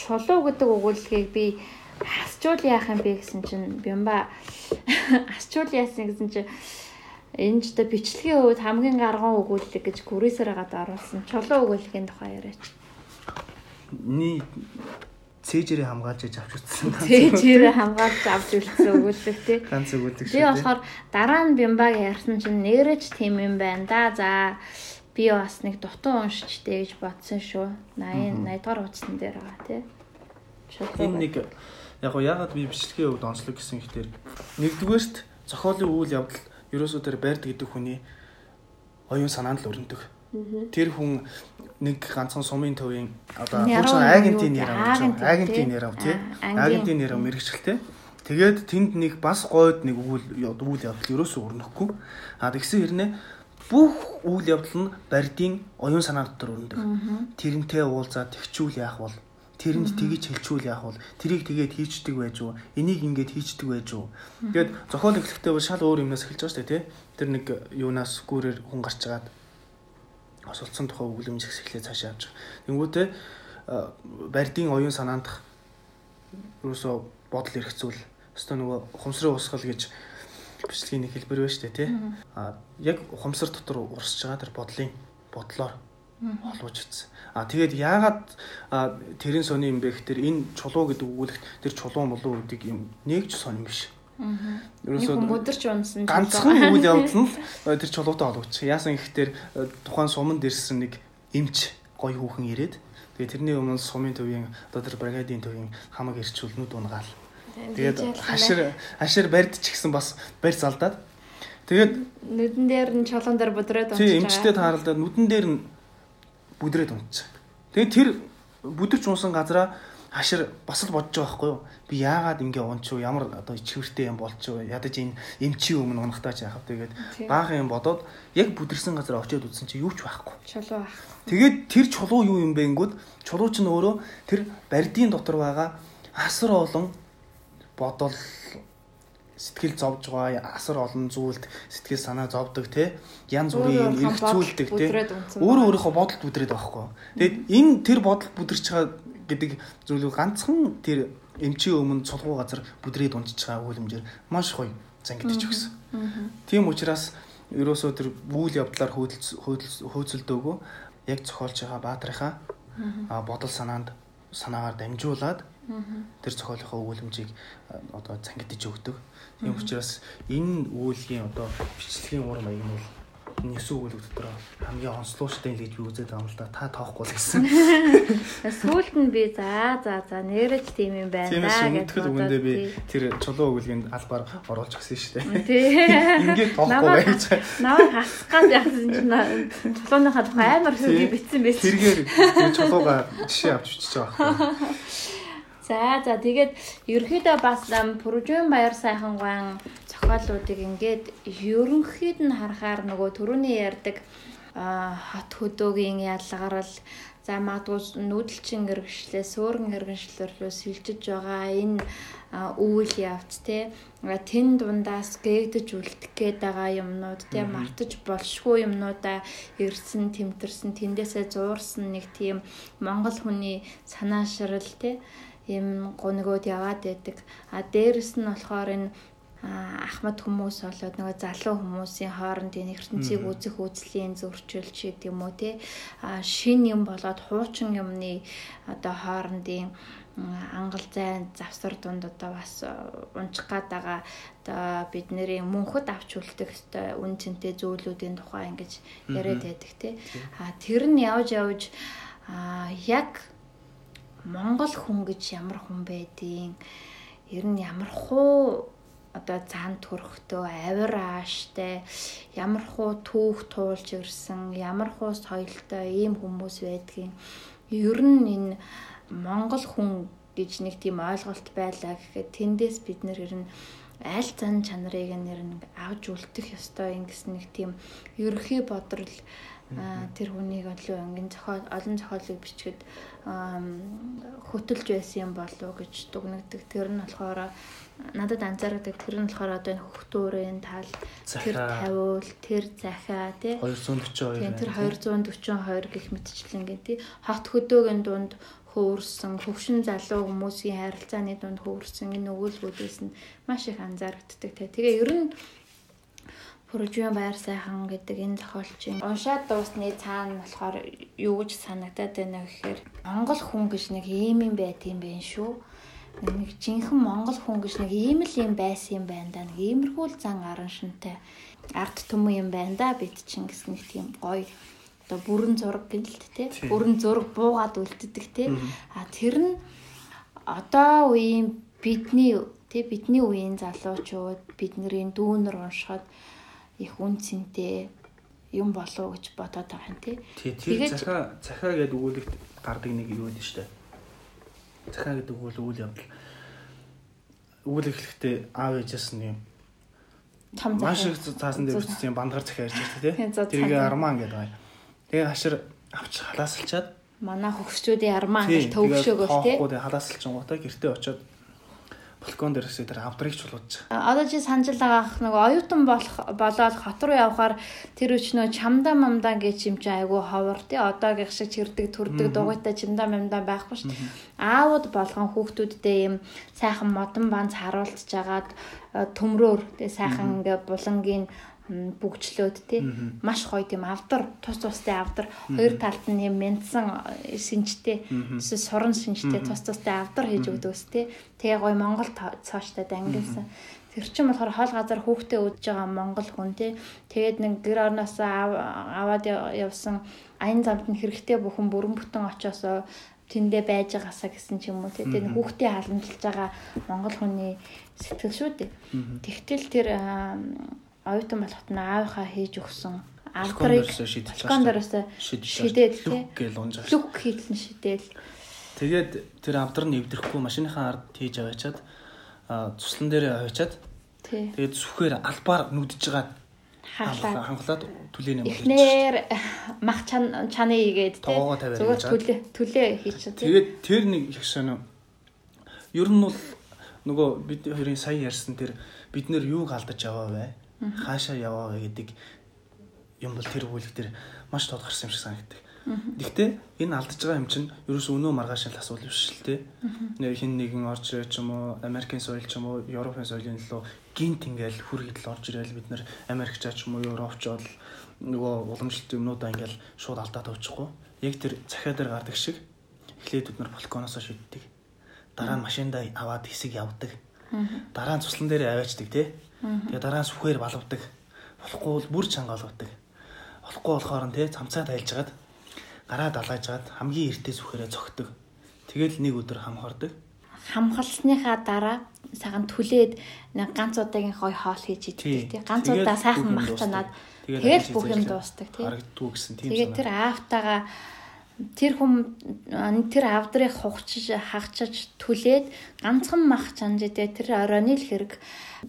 Чулуу гэдэг өгүүлэлгийг би асчуул яах юм бэ гэсэн чинь бямба асчуул яасан гэсэн чинь энэ ч одоо бичлэгийн үед хамгийн гарган өгүүлэлэг гэж гүрээсээр гадаа оруулсан. Чулуу өгүүлэгийн тухай яриач. Ни цээжэрээ хамгаалж яж авч утсан. Цээжээр хамгаалж авч үлдсэн өгүүлэлэг тий. Ганц өгүүлдэг Би болохоор дараа нь бямбаг ярьсан чинь нэрэж тийм юм байна да. За би бас нэг дутуу уншчтэй гэж бодсон шүү. 80 80 дугаар утасн дээр байгаа тий. Энэ нэг яг гоо ягаад би бичлэгийн хувьд онцлог гэсэн ихтэй нэгдүгээрт зохиолын үйл явдал ерөөсөө тэр байрд гэдэг хүний оюун санаанд л өрнөдөг. Тэр хүн нэг ганцхан сумын төвийн одоо чинь агентийн нэр авч агентийн тий. нэр ав тий. Агентийн нэр мэрэгчлээ. Тэгээд тэнд нэг бас гойд нэг үйл үйл явдал ерөөсөө өрнөхгүй. А тэгсэн хэрнээ бүх үйл явдал нь барьдын оюун санаа дотор өрнөдөг. Тэрнтэй уулзаад тэгчүүл яах бол тэрэнд тгийж хэлчүүл яах бол тэрийг тэгээд хийчдэг байж уу? Энийг ингээд хийчдэг байж уу? Тэгээд зохиол эхлэхдээ бол шал өөр юмнаас эхэлж байгаа шүү дээ тий. Тэр нэг юунаас гүүрээр хүн гарч чагаад осолцсон тухай өгүүлэмж эхлээ цаашаа явж байгаа. Тэнгүүтээ барьдын оюун санаандах ерөөсөө бодол эрх зүйл өстой нөгөө ухамсарын усгал гэж бичлэгийн нэг хэлбэр байна шүү дээ тий а яг ухамсар дотор урсж байгаа тэр бодлын бодлоор олвож утсан. А тэгээд яагаад тэрэн сони юм бэ гэхээр энэ чулуу гэдэг өгүүлэгт тэр чулуу молуу гэдэг юм нэгж сонирм биш. Нэг хүн өдөрч унсан ганцхан үйл явдал нь тэр чулуутай холбогдсон. Яасан гэхээр тухайн суманд ирсэн нэг эмч гоё хүүхэн ирээд тэгээд тэрний өмнө сумын төвийн одоо тэр бригадын төвийн хамаг ирчүүл нүд унгаал. Тэгээд хашир хашир барьд ч гэсэн бас барь залдаад тэгээд нүдэн дээр нь чулуун дээр бодроод тий эмчтэй тааралдаад нүдэн дээр нь бүдрээд унтчих. Тэгээд тэр бүдэрч унсан газараа хашир бас л бодож байгаа байхгүй юу? Би яагаад ингэ унч юу? Ямар одоо ичвэртэй юм болч юу? Ядаж энэ эмчийн өмнө унахтаа ч яах вэ? Тэгээд Тийм. баахан юм бодоод яг бүдэрсэн газараа очиод үзсэн чи юу ч байхгүй. чулуу ах. Тэгээд тэр чулуу юу юм бэ ингэнгүүт чулуу ч нь өөрөө тэр барьдын дотор байгаа асар олон бодол сэтгэл зовж байгаа асар олон зүйлд сэтгэл санаа зовдөг те? Янз бүрийн эрх зүйлдэг те? өөрөө өөрийнхөө бодолд бүдрээд байгаа хгүй. Тэгээд энэ тэр бодолд бүдэрч байгаа гэдэг зүйлийг ганцхан тэр эмчийн өмнө цулгуу газар бүдрээд унтж байгаа үлэмжээр маш гоё зангидчих гэсэн. Тийм учраас ерөөсөө тэр үйл явдлаар хөөцөлдөөгүй яг зохиолж байгаа баатрынхаа бодол санаанд санаагаар дамжуулаад тэр зохиолынхоо үлэмжийг а, одоо цангидж өгдөг. Тийм учраас энэ үүлгийн одоо бичлэгийн ур маяг нь бол нэгсэн үүлэг дотор хамгийн онцлогчтой л гэж би үзээд байгаа юм л да. Та тоохгүй л гэсэн. Сүүлд нь би за за за нэрэж тийм юм байна Тиймээс да өмнөдгөл үгэндээ би тэр чулуу үүлгийн албаар оруулж гисэн шүү дээ. тий. Ингээд тоохгүй байж. Наваа хасгаас яасан чинь чулууныхаа тухай амар хөөргий битсэн байсан. Тэргээр тэр чулууга жишээ авч бичиж байгаа байхгүй. За за тэгээд ерөөхдөө бас ам, Пүржүүн баяр сайхан гуан зохиолуудыг ингээд ерөнхийд нь харахаар нөгөө төрөний ярддаг хот хөдөөгийн ялгарл за магадгүй нүүдэлчин гэргшлээ суурин гэргшлөрлөө сэлжиж байгаа энэ үйл явц те тэн дундаас гээгдэж үлдэх гээд байгаа юмнууд те мартаж болшгүй юмнуудаа ирсэн тэмтэрсэн тэндээсээ зуурсан нэг тийм монгол хүний санаашрал те юм гоногод яваад байдаг. А дээрэс нь болохоор энэ ахмад хүмүүс болоод нөгөө залуу хүмүүсийн хоорондын ертөнцийг үзэх үзлийн зөрчилж гэдэг юм уу те? Шин юм болоод хуучин юмны одоо хоорондын ангал зайн завсар дунд одоо бас э, унчих гад байгаа одоо бидний мөнхөд авч үлдэх өстой үн цэнтэй зүйлүүдийн тухай ингэж яриад байдаг те? А тэр нь явж явж яг Монгол хүн гэж ямар хүн байдیں۔ Ер нь ямар хуу одоо цаан төрхтөө авир ааштай ямар хуу түүх туулж ирсэн ямар хуу соёлтой ийм хүмүүс байдгийг. Ер нь энэ монгол хүн гэж нэг тийм ойлголт байлаа гэхэд тэндээс бид нэр ер нь аль зан чанарыг нэр нэг авч үлдэх ёстой гэсэн нэг тийм ерөөхий бодрол тэр хүнийг олоо ингэн зохиол олон зохиолыг бичгээд ам, хөтөлж байсан юм болов уу гэж дугнагддаг. Тэр нь болохоор надад анзаардаг тэр нь болохоор одоо энэ хөхтөөрийн тал тэр тавиул тэр захиа тий 242 Тийм тэр байна. 242 гэх мэтчлэн тий хот хөдөөгийн дунд хөөрсөн хөвшин залуу хүмүүсийн харилцааны дунд хөөрсөн энэ өгүүлбүүдээс нь маш их анзаарэгддэг тий. Тэгээ ер нь Пүржүүн баяр сайхан гэдэг энэ зохиолчийн уншаад дуусны цаана болохоор юу гэж санагдаад байна гэхээр Монгол хүн гэж нэг ийм юм байт юм байна шүү. Нэг жинхэнэ Монгол хүн гэж нэг ийм л юм байсан юм байна да. Нэг иймэрхүү л зан аран шинтэй арт түмэн юм байна да. Бид чинь гэсэн нэг тийм гоё одоо бүрэн зураг гэнэлт те Тийм. бүрэн зураг буугаад үлддэг те а тэр нь одоо үеийн бидний те бидний үеийн залуучууд бидний дүүнер уншихад их үнцэнтэй юм болов гэж бодоод байгаа юм Тий, Тэгээд- захаа захаа гэдэг өгүүлэгт гардаг нэг юу гэдэг штэ. Захаа гэдэг үйл үйл явдал. Үйл эхлэхдээ аав ээжээс нь юм том маш захиа. их цаасан дээр бичсэн юм бандгар захаа ярьж байгаа тий. Тэрийг арман гэдэг байгаа. Тэгээ хашир авч халаасалчаад манай хөвгчүүдийн армаа тий, ангал төвшөөгөл те тоохгүй тэгээ халаасалчингуудаа гэртээ очиод балкон дээрээсээ тэр авдрыг чулууж. Одоо чи санаж байгаах нөгөө оюутан болох болоод хот руу явхаар тэр өчнөө чамдаа мамдаа гэж юм чи айгу ховор тий одоогийн шиг чирдэг төрдөг дугуйтай чамдаа мамдаа байхгүй шүү дээ. Аауд болгон хүүхдүүдтэй юм сайхан модон банц харуулж жагаад төмрөөр тий сайхан ингээ булангийн м, бүгжлөөд тий маш гоё тийм авдар тус тустай авдар. Хоёр талд нь юм мянсан э, шинжтэй эсвэл суран шинжтэй тус тустай авдар хийж өгдөөс тий тэгээ гоё монгол цоочтой дангилсан. Тэр чинь болохоор хол газар хүүхдээ үдж байгаа монгол хүн тий тэгээд нэг гэр орноос аваад яв- явсан аян замд нь хэрэгтэй бүхэн бүрэн бүтэн очоосоо тэндээ байж байгаасаа гэсэн ч юм уу тий тэгээд хүүхдээ халамжилж байгаа монгол хүний сэтгэл шүү дээ. Тэгтэл тэр аа, оюутан болоход нь аавынхаа хийж өгсөн. Балкон дээрээсээ шидээд тий Лүк гэл унж байгаа. лүк хийлэн шидээл Тэгээд тэр авдар нь эвдэрэхгүй машиныхаа ард хийж аваачаад цуслан дээрээ аваачаад тэгээд сүхээр албаар нүдж байгаа хаалаа хангалаад түлээний мөр хийж. эхнэр мах чан чаны игээд тавиад зүгээр төлөө төлөө хийчих Тэгээд тэр нэг их сонио. Ер нь бол нөгөө бид хоёрын сая ярьсан тэр бид нэр юуг алдаж яваа вэ? Хаашаа яваа гэдэг юм бол тэр өгүүлэг дээр маш тодорхойсон юм шиг санагддаг. Гэхдээ энэ алдаж байгаа юм чинь ерөөс өнөө маргааш л асуудал биш л те. Нэр хин нэгэн орж ирээ ч юм уу, Америкийн соёл ч юм уу, Европын соёлын лөө гинт ингээл хүргэдэл орж ирээл бид нэр Америкч ч юм уу, Европч бол нөгөө уламжлалт юмнуудаа ингээл шууд алдаад тавьчихгүй. Яг тэр захиа дээр гардаг шиг эхлээд бид нар балконоосоо шиддэг. Дараа нь машиндаа аваад хэсэг явдаг. Дараа нь цуслан дээр аваачдаг тий. Тэгээ дараа нь сүхээр балавдаг. Болохгүй бол бүр чанга олгодог. Болохгүй болохоор нь тий цамцаа тайлж гаад гараа далаажгаад хамгийн эртээ сүхээрээ цогтөг. Тэгэл нэг өдөр хам хордог. Хамгалсныхаа дараа саган түлээд нэг ганц удаагийн гой хоол хийж иддэг тий. Ганц удаа сайхан махтанаад тэгэл бүх юм дуустдаг тий. Харагддгүй гэсэн тийм Тэгээд тэр аавтайгаа тэр хүм тэр авдрыг хугчиж хагчиж түлээд ганцхан мах чанжидээ тэр оройны л хэрэг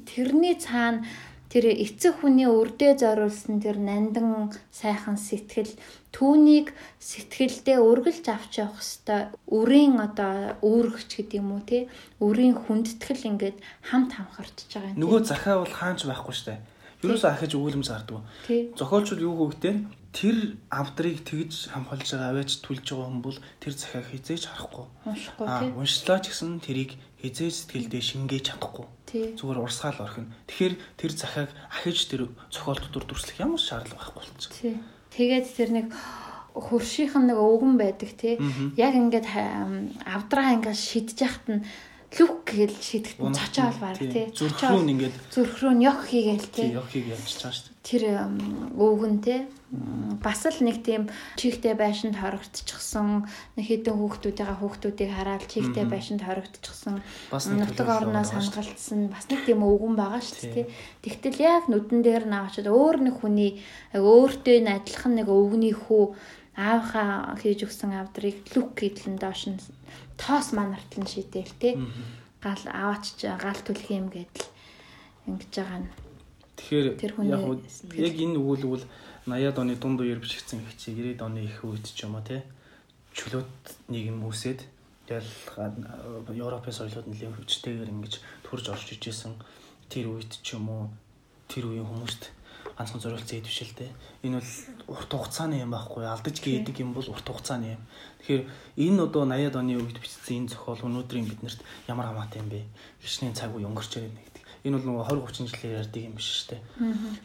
тэрний цаана тэр эцэг хүний үрдээ зориулсан тэр нандан сайхан сэтгэл түүнийг сэтгэлдээ үргэлж авч явах хэвээр үрийн одоо үүрэгч гэдэг юм уу те үрийн хүндэтгэл ингээд хамт хамхарчж байгаа юм. Нөгөө захаа бол хаач байхгүй штэ. Юурээс ахиж өгүүлэмж зардаг. Зохиолчд юу хөвгтэй тэр авдрыг тэгж хамхалж байгаа аваач түлж байгаа хүн бол тэр захааг хизээж харахгүй. Уншихгүй тий. Уншлаа ч гэсэн тэрийг хизээж сэтгэлдээ шингээж чадахгүй. Зүгээр урсгаал орхино. Тэгэхээр тэр захааг ахиж тэр зохиолт дотор дүрслэх ямар шаардлага байхгүй болчих. Тий. Тэгээд тэр нэг хөршийнхэн нэг өвгөн байдаг тий. Яг ингээд авдраа ингээд шидэж яхад нь лүк гэж шидэхт нь цочоо бол баг тий. Зүрх рүү нь ингээд зүрх рүү нь ёх хийгээл тий. ёх хийг явж байгаа Тэр өвгөн тий бас л нэг тийм чихтэй байшинд хорогдчихсан нэг хэдэн хүүхдүүдийнхаа хүүхдүүдийг хараад чихтэй байшинд хорогдчихсан нутаг орноос хангалтсан бас нэг тийм өвгөн байгаа шүү дээ тэгтэл яг нүдэн дээр навчаад өөр нэг хүний өөртөө нь адилхан нэг өвгний хүү аавхаа хийж өгсөн авдрыг лүк гэдлэн доош нь тоос манартлан шидээл те. Гал аваач гал түлх юм гэдэл ингэж байгаа нь тэгэхээр яг яг энэ өгүүлэг бол 80-аад оны дунд үеэр бичигдсэн их чи 90-ад оны их үед ч юм уу те чөлөөт нийгэм үүсээд тэгэл Европын соёлууд нэлийн хүчтэйгээр ингэж төрж орж ижсэн. Тэр үед ч юм уу тэр үеийн хүмүүст ганцхан зориулсан те энэ бол урт хугацааны юм байхгүй алдаж гээдэг юм бол урт хугацааны юм. Тэгэхээр энэ одоо 80-ад оны үед бичсэн энэ зохиол өнөөдрийн биднэрт ямар хамаатай юм бэ? Хичнээн цаг үе өнгөрч ирээд нэгдэг энэ бол нөгөө 20 30 жилээр ярьдаг юм биш шүү дээ.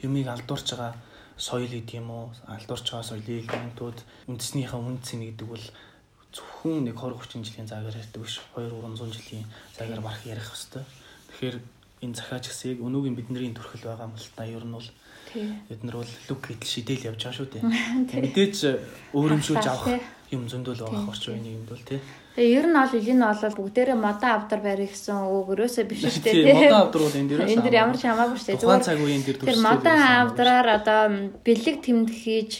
Юмыг алдуурч байгаа соёл гэдэг юм уу? Алдуурч байгаа соёлыг гэнтүүд үндэснийхээ үндэс нэгдэг бол зөвхөн нэг 20 30 жилийн цагаар ярьдаг биш. 2 300 жилийн цагаар марх ярих хэвээр тэгэхээр энэ захаач гэсэн яг өнөөгийн бидний төрхөл байгаа юм л та ер нь бол Бид нар бол лүк гэдэл шидэл явж байгаа шүү дээ. Мэдээж өөрөмшүүлж авах юм зөндөл байгаа орч үеийн нийгэмд бол тий. Тэгээ ер нь бол энэ бол бүгдээрээ модон авдар барих гэсэн үг өрөөсөө биш шүү дээ тий. Модон авдар бол энэ дээрээс энэ дэр ямар ч хамаагүй шүү дээ. Тухайн цаг үеийн дээр Тэр модон авдраар одоо бэлэг тэмдэг хийж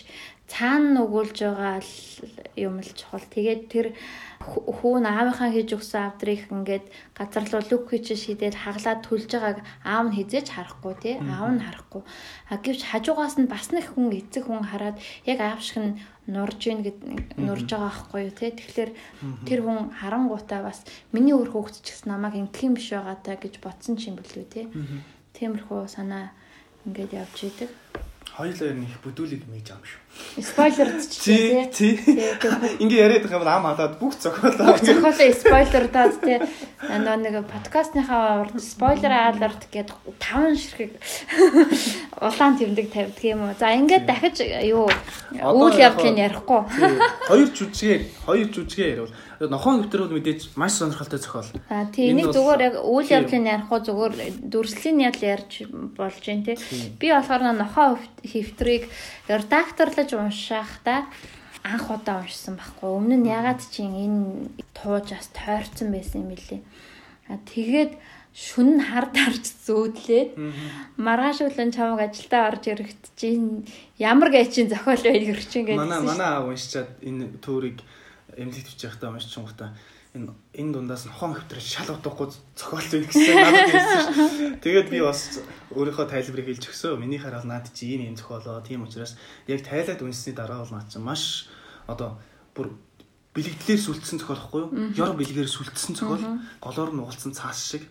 цаана нүгүүлж байгаа юм л чухал. Тэгээд тэр хүүн аавынхаа хийж өгсөн авдрыг ингээд газар руу лүк хийж шидээд хаглаад түлж байгааг аав нь хизээж харахгүй тий. Аав нь харахгүй. А гэвч хажуугаас нь бас нэг хүн эцэг хүн хараад яг аав шиг нь нурж ийн гэд нурж байгаа байхгүй юу тий. Тэгэхээр тэр хүн харангуутаа бас миний өөр хөөгч ч гэсэн намайг ингэх юм биш байгаа та гэж бодсон ч юм бөлөө тий. Тиймэрхүү санаа ингээд явж идэг хоёулаа нэг бүдүүлэг мэж ам шүү. Спойлер тий. Тий. Ингээ яриад байгаа юм ам хадаад бүх зохиолоо. Бүх зохиолоо спойлер даад тий. Нөө нэг подкастныхаа урд спойлер алерт гээд 5 ширхэг улаан тэмдэг тавьдаг юм уу. За ингээд дахиж юу үйл явдлыг ярихгүй. Хоёр жүжигээр, хоёр жүжигээр ярил Нохон өвтөр бол мэдээж маш сонирхолтой зохиол. А тийм нэг зүгээр яг үйл явдлыг ярихгүй зүгээр дүрслийн ял ярьж болж байна те. Би болохоор нохоо хэвтрийг редакторлаж уншахдаа анх удаа уншсан байхгүй. Өмнө нь ягаад чи энэ тууж бас тойрцсон байсан юм бэлээ. А тэгээд шүн хар дарж зөөдлээд маргааш үлэн чамаг ажилдаа орж ирэхэд чи ямар гэчин зохиол байг ирчин гэдэг. Манай манай аав уншичаад энэ төөрийг эмнэлэгт бичиж байхдаа уншиж чунгата энэ энэ дундаас нь хон хөвтөр шал утгахгүй зохиол зүй гэсэн надад хэлсэн шүү. Тэгээд би бас өөрийнхөө тайлбарыг хэлж өгсөө. Миний хараад наад чи ийм юм зохиолоо. Тийм учраас яг тайлаад үнсний дараа бол наад чи маш одоо бүр бэлэгдлэр сүлдсэн зохиол хгүй юу? Ёр бэлгээр сүлдсэн зохиол, голоор нь уулцсан цаас шиг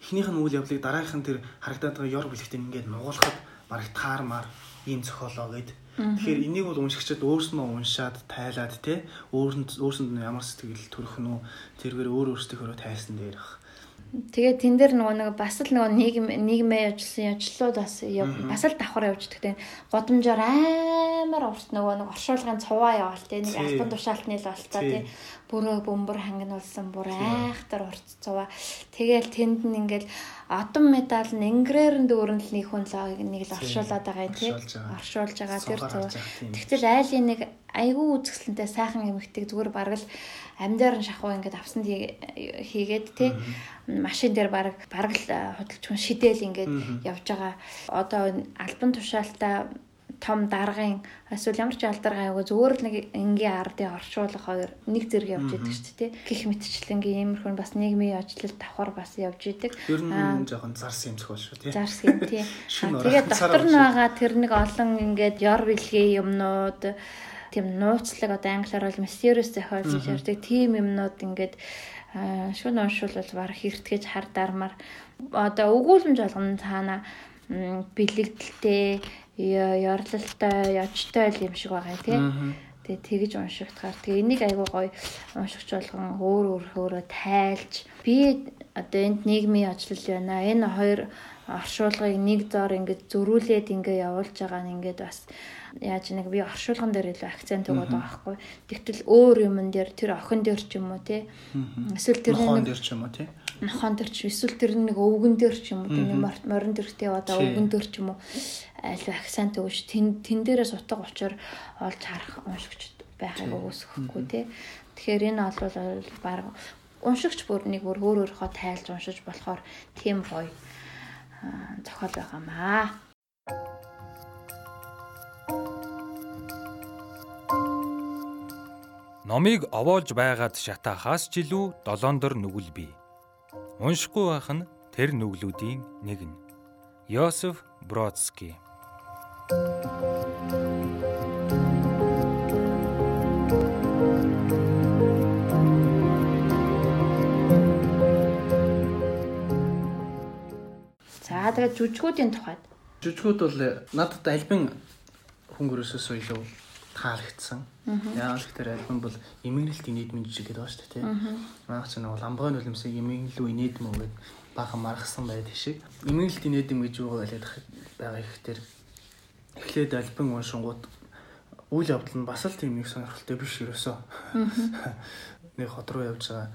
Эхнийх нь үйл явдлыг дараагийнх нь тэр харагдаад байгаа ёр бэлэгтэн ингээд нугуулхад бараг таармаар ийм зохиолоо гэд. Тэгэхээр энийг бол уншигчид өөрснөө уншаад тайлаад те өөрөнд өөрсөнд ямар сэтгэл төрөх нь үү тэргээр өөр өөрсдийнхөө тайсан дээр бах. Тэгээд тэн дээр нөгөө нэг бас л нөгөө нийгэм нийгмээ ажилласан яжлууд бас бас л давхар явж идэх. Годомжоор амар урт нөгөө нэг оршуулгын цуваа яваал те. Нэг альбан тушаалтны л болцоо те. Бүрөө бөмбөр хангинуулсан бүр айхтар урт цуваа. Тэгээл тэнд нь ингээл одон медаль нь ингрээр дүүрэн л нэг хүн л нэг л оршуулад байгаа юм те. Оршуулж байгаа. Тэр цуваа. Тэгтэл айлын нэг айгүй үзэсгэлэнтэй сайхан эмэгтэй зүгээр бараг л амьдаар нь шахуу ингээд авсан хийгээд тий машин дээр баг бараг л худалч хүн шидэл ингээд явж байгаа. Одоо альбан тушаалтаа том даргын эсвэл ямар ч алдар гайгүй зүгээр л нэг энгийн ардын оршуулах хоёр нэг зэрэг явж идэг шүү дээ. Гэх мэтчлэнгийн иймэрхүү бас нийгмийн ажилд давхар бас явж идэг. Ер нь жоохон зарс юм зөвхөн шүү тий. Зарс юм тий. Тэгээд доктор нь байгаа тэр нэг олон ингээд ёр бэлгээ юмнууд тийм нууцлаг одоо англиар бол mysterious зохиолч гэж ярьдаг. Тийм юмнууд ингээд шүн уншвал бол баг хэрэгтгэж хар дармаар одоо өгүүлэмж болгоно цаана бэлэгдэлтэй ёрлолтой ячтай юм шиг байгаа тийм тэгээ тэгж уншигдахаар. Тэгээ энийг айгуу гоё уншигч болгон өөр өөр хөөрөө тайлж. Би одоо энд нийгмийн ажил байна. Энэ хоёр оршуулгыг нэг зор ингээд зөрүүлээд ингээд явуулж байгаа нь ингээд бас яаж нэг би оршуулган дээр илүү акцент өгöd байгаа байхгүй. Тэгтэл өөр юмн дээр тэр охин дээр ч юм уу те. Эсвэл тэр нохон дээр ч юм уу те. Нохон дээр ч эсвэл тэр нэг өвгөн дээр ч юм уу тэр морин дэрхтэй одоо өвгөн дээр ч юм уу альва акцент өгөж тэн тэн дээрээс утга учир олж харах уншигч байхыг өгөөсөхгүй те. Тэгэхээр энэ бол баг уншигч бүр нэг бүр өөр өөрөөхөө тайлж уншиж болохоор тийм гоё зохиол байгаамаа. Номыг овоолж байгаад шатаахаас ч илүү долоондор нүгэл бий. Уншихгүй байх нь тэр нүглүүдийн нэг нь. Йосеф Бродский. За тэгээд жүжигүүдийн тухайд. Жүжигүүд бол надад альбин хөнгөрөөсөөс илүү таалагдсан. Яагаад гэхээр альбом бол эмгэнэлтийн нийтмэн жижиг гэдэг ба шүү дээ. Манайх ч нэг ламбгын нулимсыг эмгэнэлүү инээдм үү гэд баахан маргасан байдаг шиг. Эмгэнэлтийн нийтэм гэж юу байлаад байгаа ихтэй эхлээд альбом уншингууд үйл явдал нь бас л тийм их сонирхолтой биш ерөөсөө. Нэг хот руу явж байгаа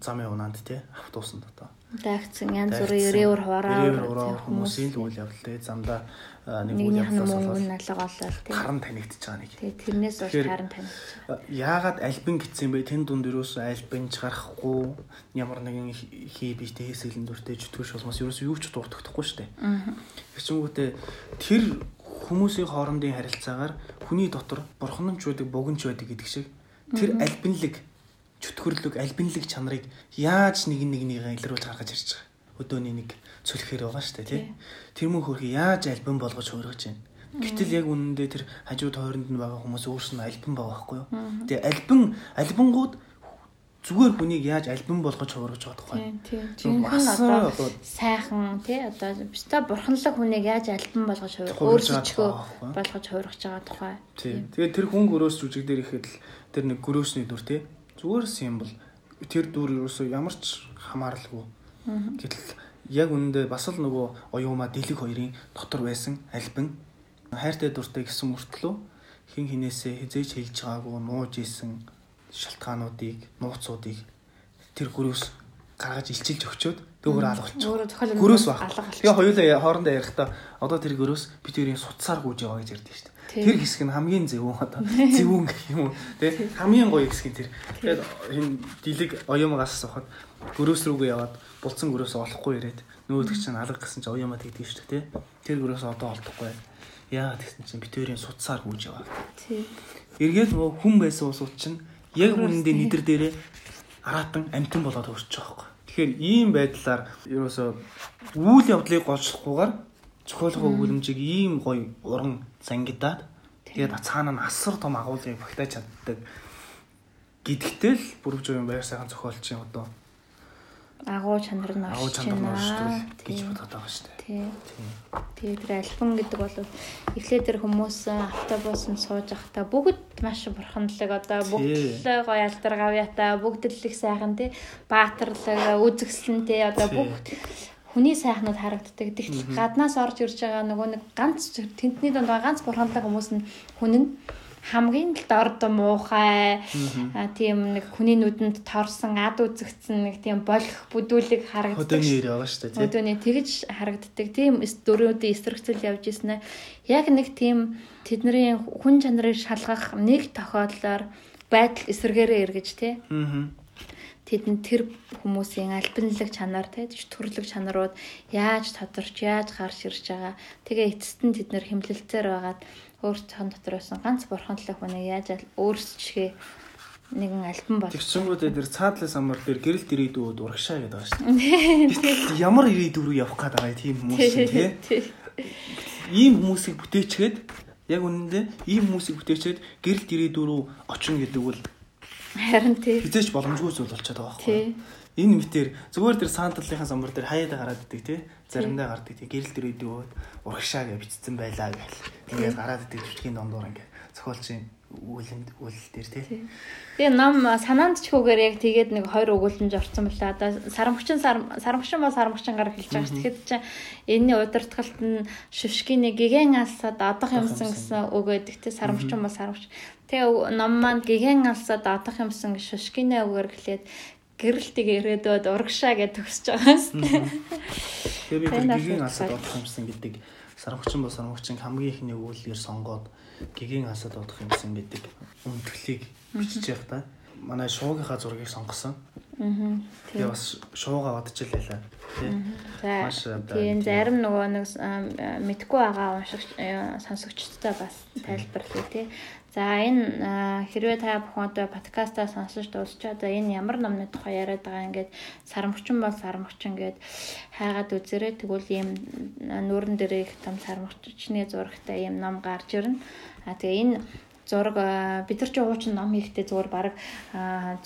замын унаанд тий автобусанд одоо дайгцсан янз бүрийн өрөөр хуараа хүмүүсийн л үйл явдал тий замдаа нэг үйл явдлаас мөнгө налга олол тий харан танигдчихж байгаа нэг. Тий тэрнээс бол харан танигдчихж. Яагаад альбин гэсэн бэ? Тэн дунд юусоо альбинч гарахгүй ямар нэгэн хий биштэй хийсгэлэн дүртэй чөтгөш болмоос юусоо юу ч дээ. Аа. Тэгчингүүтээ тэр хүмүүсийн хоорондын харилцаагаар хүний дотор бурханч байдаг, богиноч байдаг гэдэг шиг тэр альбинлэг чөтгөрлөг, альбинлэг чанарыг яаж нэг нэгнийгээ илрүүлж гаргаж ирж байгаа. Өдөөний нэг цөлхөр байгаа шүү дээ, тий. Тэр мөн хөрхи яаж альбом болгож хуургаж байна. Гэтэл яг үнэндээ тэр хажууд хооронд нь байгаа хүмүүс өөрс нь альбом байгаа байхгүй юу? Тэгээ альбом альбонгууд зүгээр хүнийг яаж альбом болгож хуургаж байгаа тухай. Тийм. Одоо сайхан тий одоо бишта бурханлаг хүнийг яаж альбом болгож өөрсдөө болгож хуургаж байгаа тухай. Тийм. Тэгээд тэр хүн гөрөөс жүжиг дээр ихэд л тэр нэг гөрөөсний дүр тий зүгээр символ тэр дүр ерөөсөө ямар ч хамааралгүй. Гэтэл яг үнэндээ бас л нөгөө оюума дэлэг хоёрын дотор байсан альбин хайртай дуртай гэсэн мөртлөө хин хинээсээ хизээж хэлж байгаагүй нууж исэн шалтгаануудыг нууцуудыг тэр гөрөөс гаргаж илчилж өгчөөд төөр алгуулчих. Гөрөөс баг. Тэгээ хоёулаа хоорондоо ярихдаа одоо тэр гөрөөс хоёрын суцсаар гүйж яваа гэж ярьдэн шүү дээ. Тэр хэсэг нь хамгийн зөвүүн одоо зөвүүн гэх юм уу тий хамгийн гоё хэсэг нь тэр. Тэгээд энэ дилэг оюумагаас сухад гөрөөс рүүгээ яваад булцсан гөрөөс олохгүй ирээд нөөдөг чинь алга гэсэн чинь оюумаа тэгдэг шүү дээ тий. Тэр гөрөөс одоо олдохгүй. Яа тэгсэн чинь битүүрийн суцсаар гүйж яваа. Тий. Эргээд хүн байсан усууд чинь яг үнэндээ нидэр дээрээ аратан амтан болоод хөрчих жоохгүй. Тэгэхээр ийм байдлаар ерөөсөө үйл явдлыг голчлохгүйгээр зохиолгоо өгүүлэмжийг ийм гоё уран зангидаад тэгээд цаана нь асар том агуулгыг багтааж чаддаг. Гэдэгтэй л бүрвж уян баяр сайхан зохиолч юм одоо агуу чанар нь агуу чанар нь оршдвол гэж бодоод байгаа шүү дээ. Тий. Тийм. Тэгээ тэр альбом гэдэг бол эхлээд тэр хүмүүс автобусанд сууж байхдаа бүгд маш бурханлаг одоо бүгд л гоё алдар гавьяата бүгд л их сайхан тий баатарлаг үзэгслэн тий одоо бүгд хүний сайхнууд харагддаг. Тэгт гаднаас орж ирж байгаа нөгөө нэг ганц тентний донд байгаа ганц бурханлаг хүмүүс нь хүн нь хамгийн л дорд муухай тийм нэг хүний нүдэнд торсон ад үзэгдсэн нэг тийм болох бүдүүлэг харагддаг. Хөдөөний нэр байгаа шүү дээ. Өдөөний тэгж харагддаг. Тийм дөрүүдийн эсрэгцэл явж ирсэн ээ. Яг нэг тийм тэдний хүн чанарыг шалгах нэг тохиоллоор байдал эсрэгээрээ эргэж тий. Аа. Тэдэн тэр хүмүүсийн альбинлэг чанар тий төрлөг чанарууд яаж тодорч яаж гарч ирж байгаа. Тэгээ эцэст нь тэд нэр хэмлэлцээр байгаад өөртөө дотроос нь ганц бурханлаг хүнийг яаж өөрсчгээ нэгэн альбан бол. Тэгчэнгүүд дээр цаадлын самбар дээр гэрэлт ирээдүйд урагшаа гэдэг байгаа шүү дээ. Ямар ирээдүй рүү явах гээд байгаа тийм хүмүүс тий. Ийм хүмүүсийг бүтээчгээд яг үнэндээ ийм хүмүүсийг бүтээчээд гэрэлт ирээдүй рүү очин гэдэг бол Харин тий. хизээч боломжгүй зүйл болчиход байгаа байхгүй. Тий. Энэ мэтэр зүгээр тэр саанталлынхаа самбар дээр хаяада гараад идэг тий. Заримдаа гардаг тий. Гэрэлт ирээдүйд урагшаа гэж бичсэн байлаа гэл. Тэгээд гараад идэг жүжигийн дондуур ингээд зохиолчийн үйлэнд үйл дээр тий. Тэгээ ном санаанд ч хүүгээр яг тэгээд нэг хоёр өгүүлэмж орсон байла. Одоо сарамгчин сарамгчин бол сарамгчин гар хэлж байгаа шүү. Тэгэхэд чи энэний удирдгалт нь шүшгийн гигэн алсаад одох юмсан гэсэн үг өгдөг те сарамгчин бол сарамгч. Тэгээ ном маань гигэн алсаад одох юмсан шүшгинээ үгээр хэлээд гэрэлтийг ирээдөөд урагшаа гэж төгсөж байгаа юм. Тэгээ би үзсэн. асаад одох юмсан гэдэг сарамгчин бол сарамгчин хамгийн ихний өгүүлэлээр сонгоод гигийн асаад одох юмсан гэдэг өмтгөлийг бичиж явах та. Манай шуугийнхаа зургийг сонгосон. Аа. Тэгээ бас шуугаа бодож байлаа. Тий. За Маш одоо тийм тийм. зарим нөгөө нэг а, мэдгүй байгаа уншигч э, сонсогчдтой бас тайлбарлая тий. За энэ а, хэрвээ та бүхэн одоо подкастаа сонсож дуусчаад энэ ямар номны тухай яриад байгаа ингээд сарамгчин бол сарамгчин гэд хайгаад үзэрээ тэгвэл ийм нүүрэн дээр их том сарамгчны зурагтай ийм ном гарч ирнэ. А тэгээ энэ зураг бид нар ч уучин ном хийхдээ зүгээр баг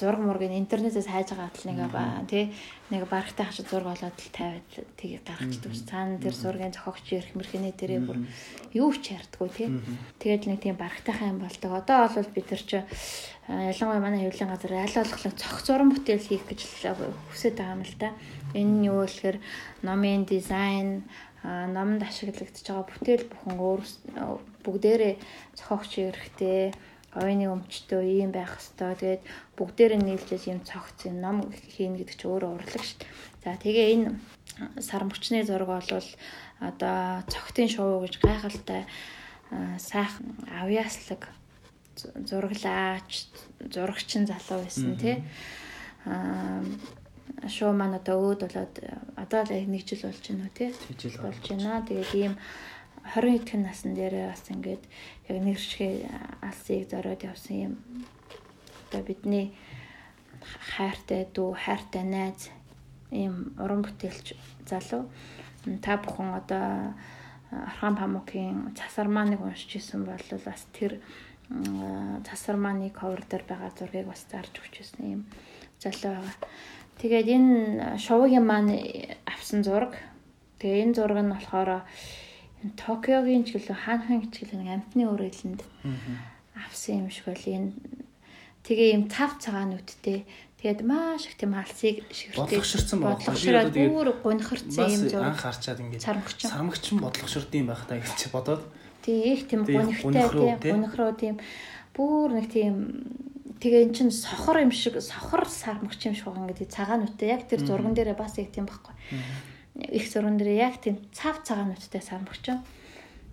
зураг мургийг интернетээс хайж байгаа тал нэг ба тий нэг барагтай хашид зураг олоод л тавиад тийг гаргачдаг ш. Цаана тэр зургийн зохиогч ярих мэрхний дээрээ бүр юу ч ярьдггүй тий. Тэгээд нэг тийм барагтайхаа юм болдог. Одоо бол бид нар ч а, ялангуяа манай хэвлэлийн газар аль болох цог зураг бүтээл хийх гэж хүсэж байгаа юм л та. Энэ нь юу вэ гэхээр номын дизайн номонд ашиглагдж байгаа бүтээл бүхэн өөр бүгдээрээ зохиогч эрэхтэй ойны өмчтөө ийм байх хэвээр тэгээд бүгдээрээ нийлжээс ийм цогц юм ном хийнэ гэдэг чинь өөрөө урлаг шүү дээ. За тэгээ энэ сарамгчны зураг бол одоо цогтын шоу гэж гайхалтай сайхан авьяаслаг зу- зураглаач зурагчин залуу байсан тий. Аа шоу маань одоо өөд болоод одоо л нэг жил болж байна уу тий болж байна. Тэгээд ийм 20 хэдхэн насн дээр бас ингээд яг нэршгэ алсыг зориод явсан юм. Одоо бидний хайртай дүү, хайртай найз ийм уран бүтээлч залуу. Та бүхэн одоо Архан Памукийн Цасармааныг уншиж исэн бол бас тэр м, Цасармааны cover дээр байгаа зургийг бас зарж өгчээсэн юм залуу байгаа. Тэгээд энэ шоугийн маань авсан зураг. Тэгээ энэ зураг нь болохоор Токиогийн ч гэлээ хаанхан ч гэлээ амтны өрөөлөнд авсан юм шиг байл энэ тэгээ юм цав цагаан нүдтэй тэгээд маш их тийм алсыг шигэртэй тэгээд бүр гонхорцсон юм зураг. анх харчаад ингээд сарамгчин бодлогоширд юм байх таа гэж бодоод. Тий их тийм Тий, гонхтой гунхруу, тий. тийм тийм. Бүр нэг тийм тэгээ эн чин сохор юм шиг сохор сармагч юм шиг ингээд цагаан нүдтэй яг тэр зурган дээрээ бас яг тийм байхгүй их зурган дээр яг тийм цав цагаан нүдтэй сармагч юм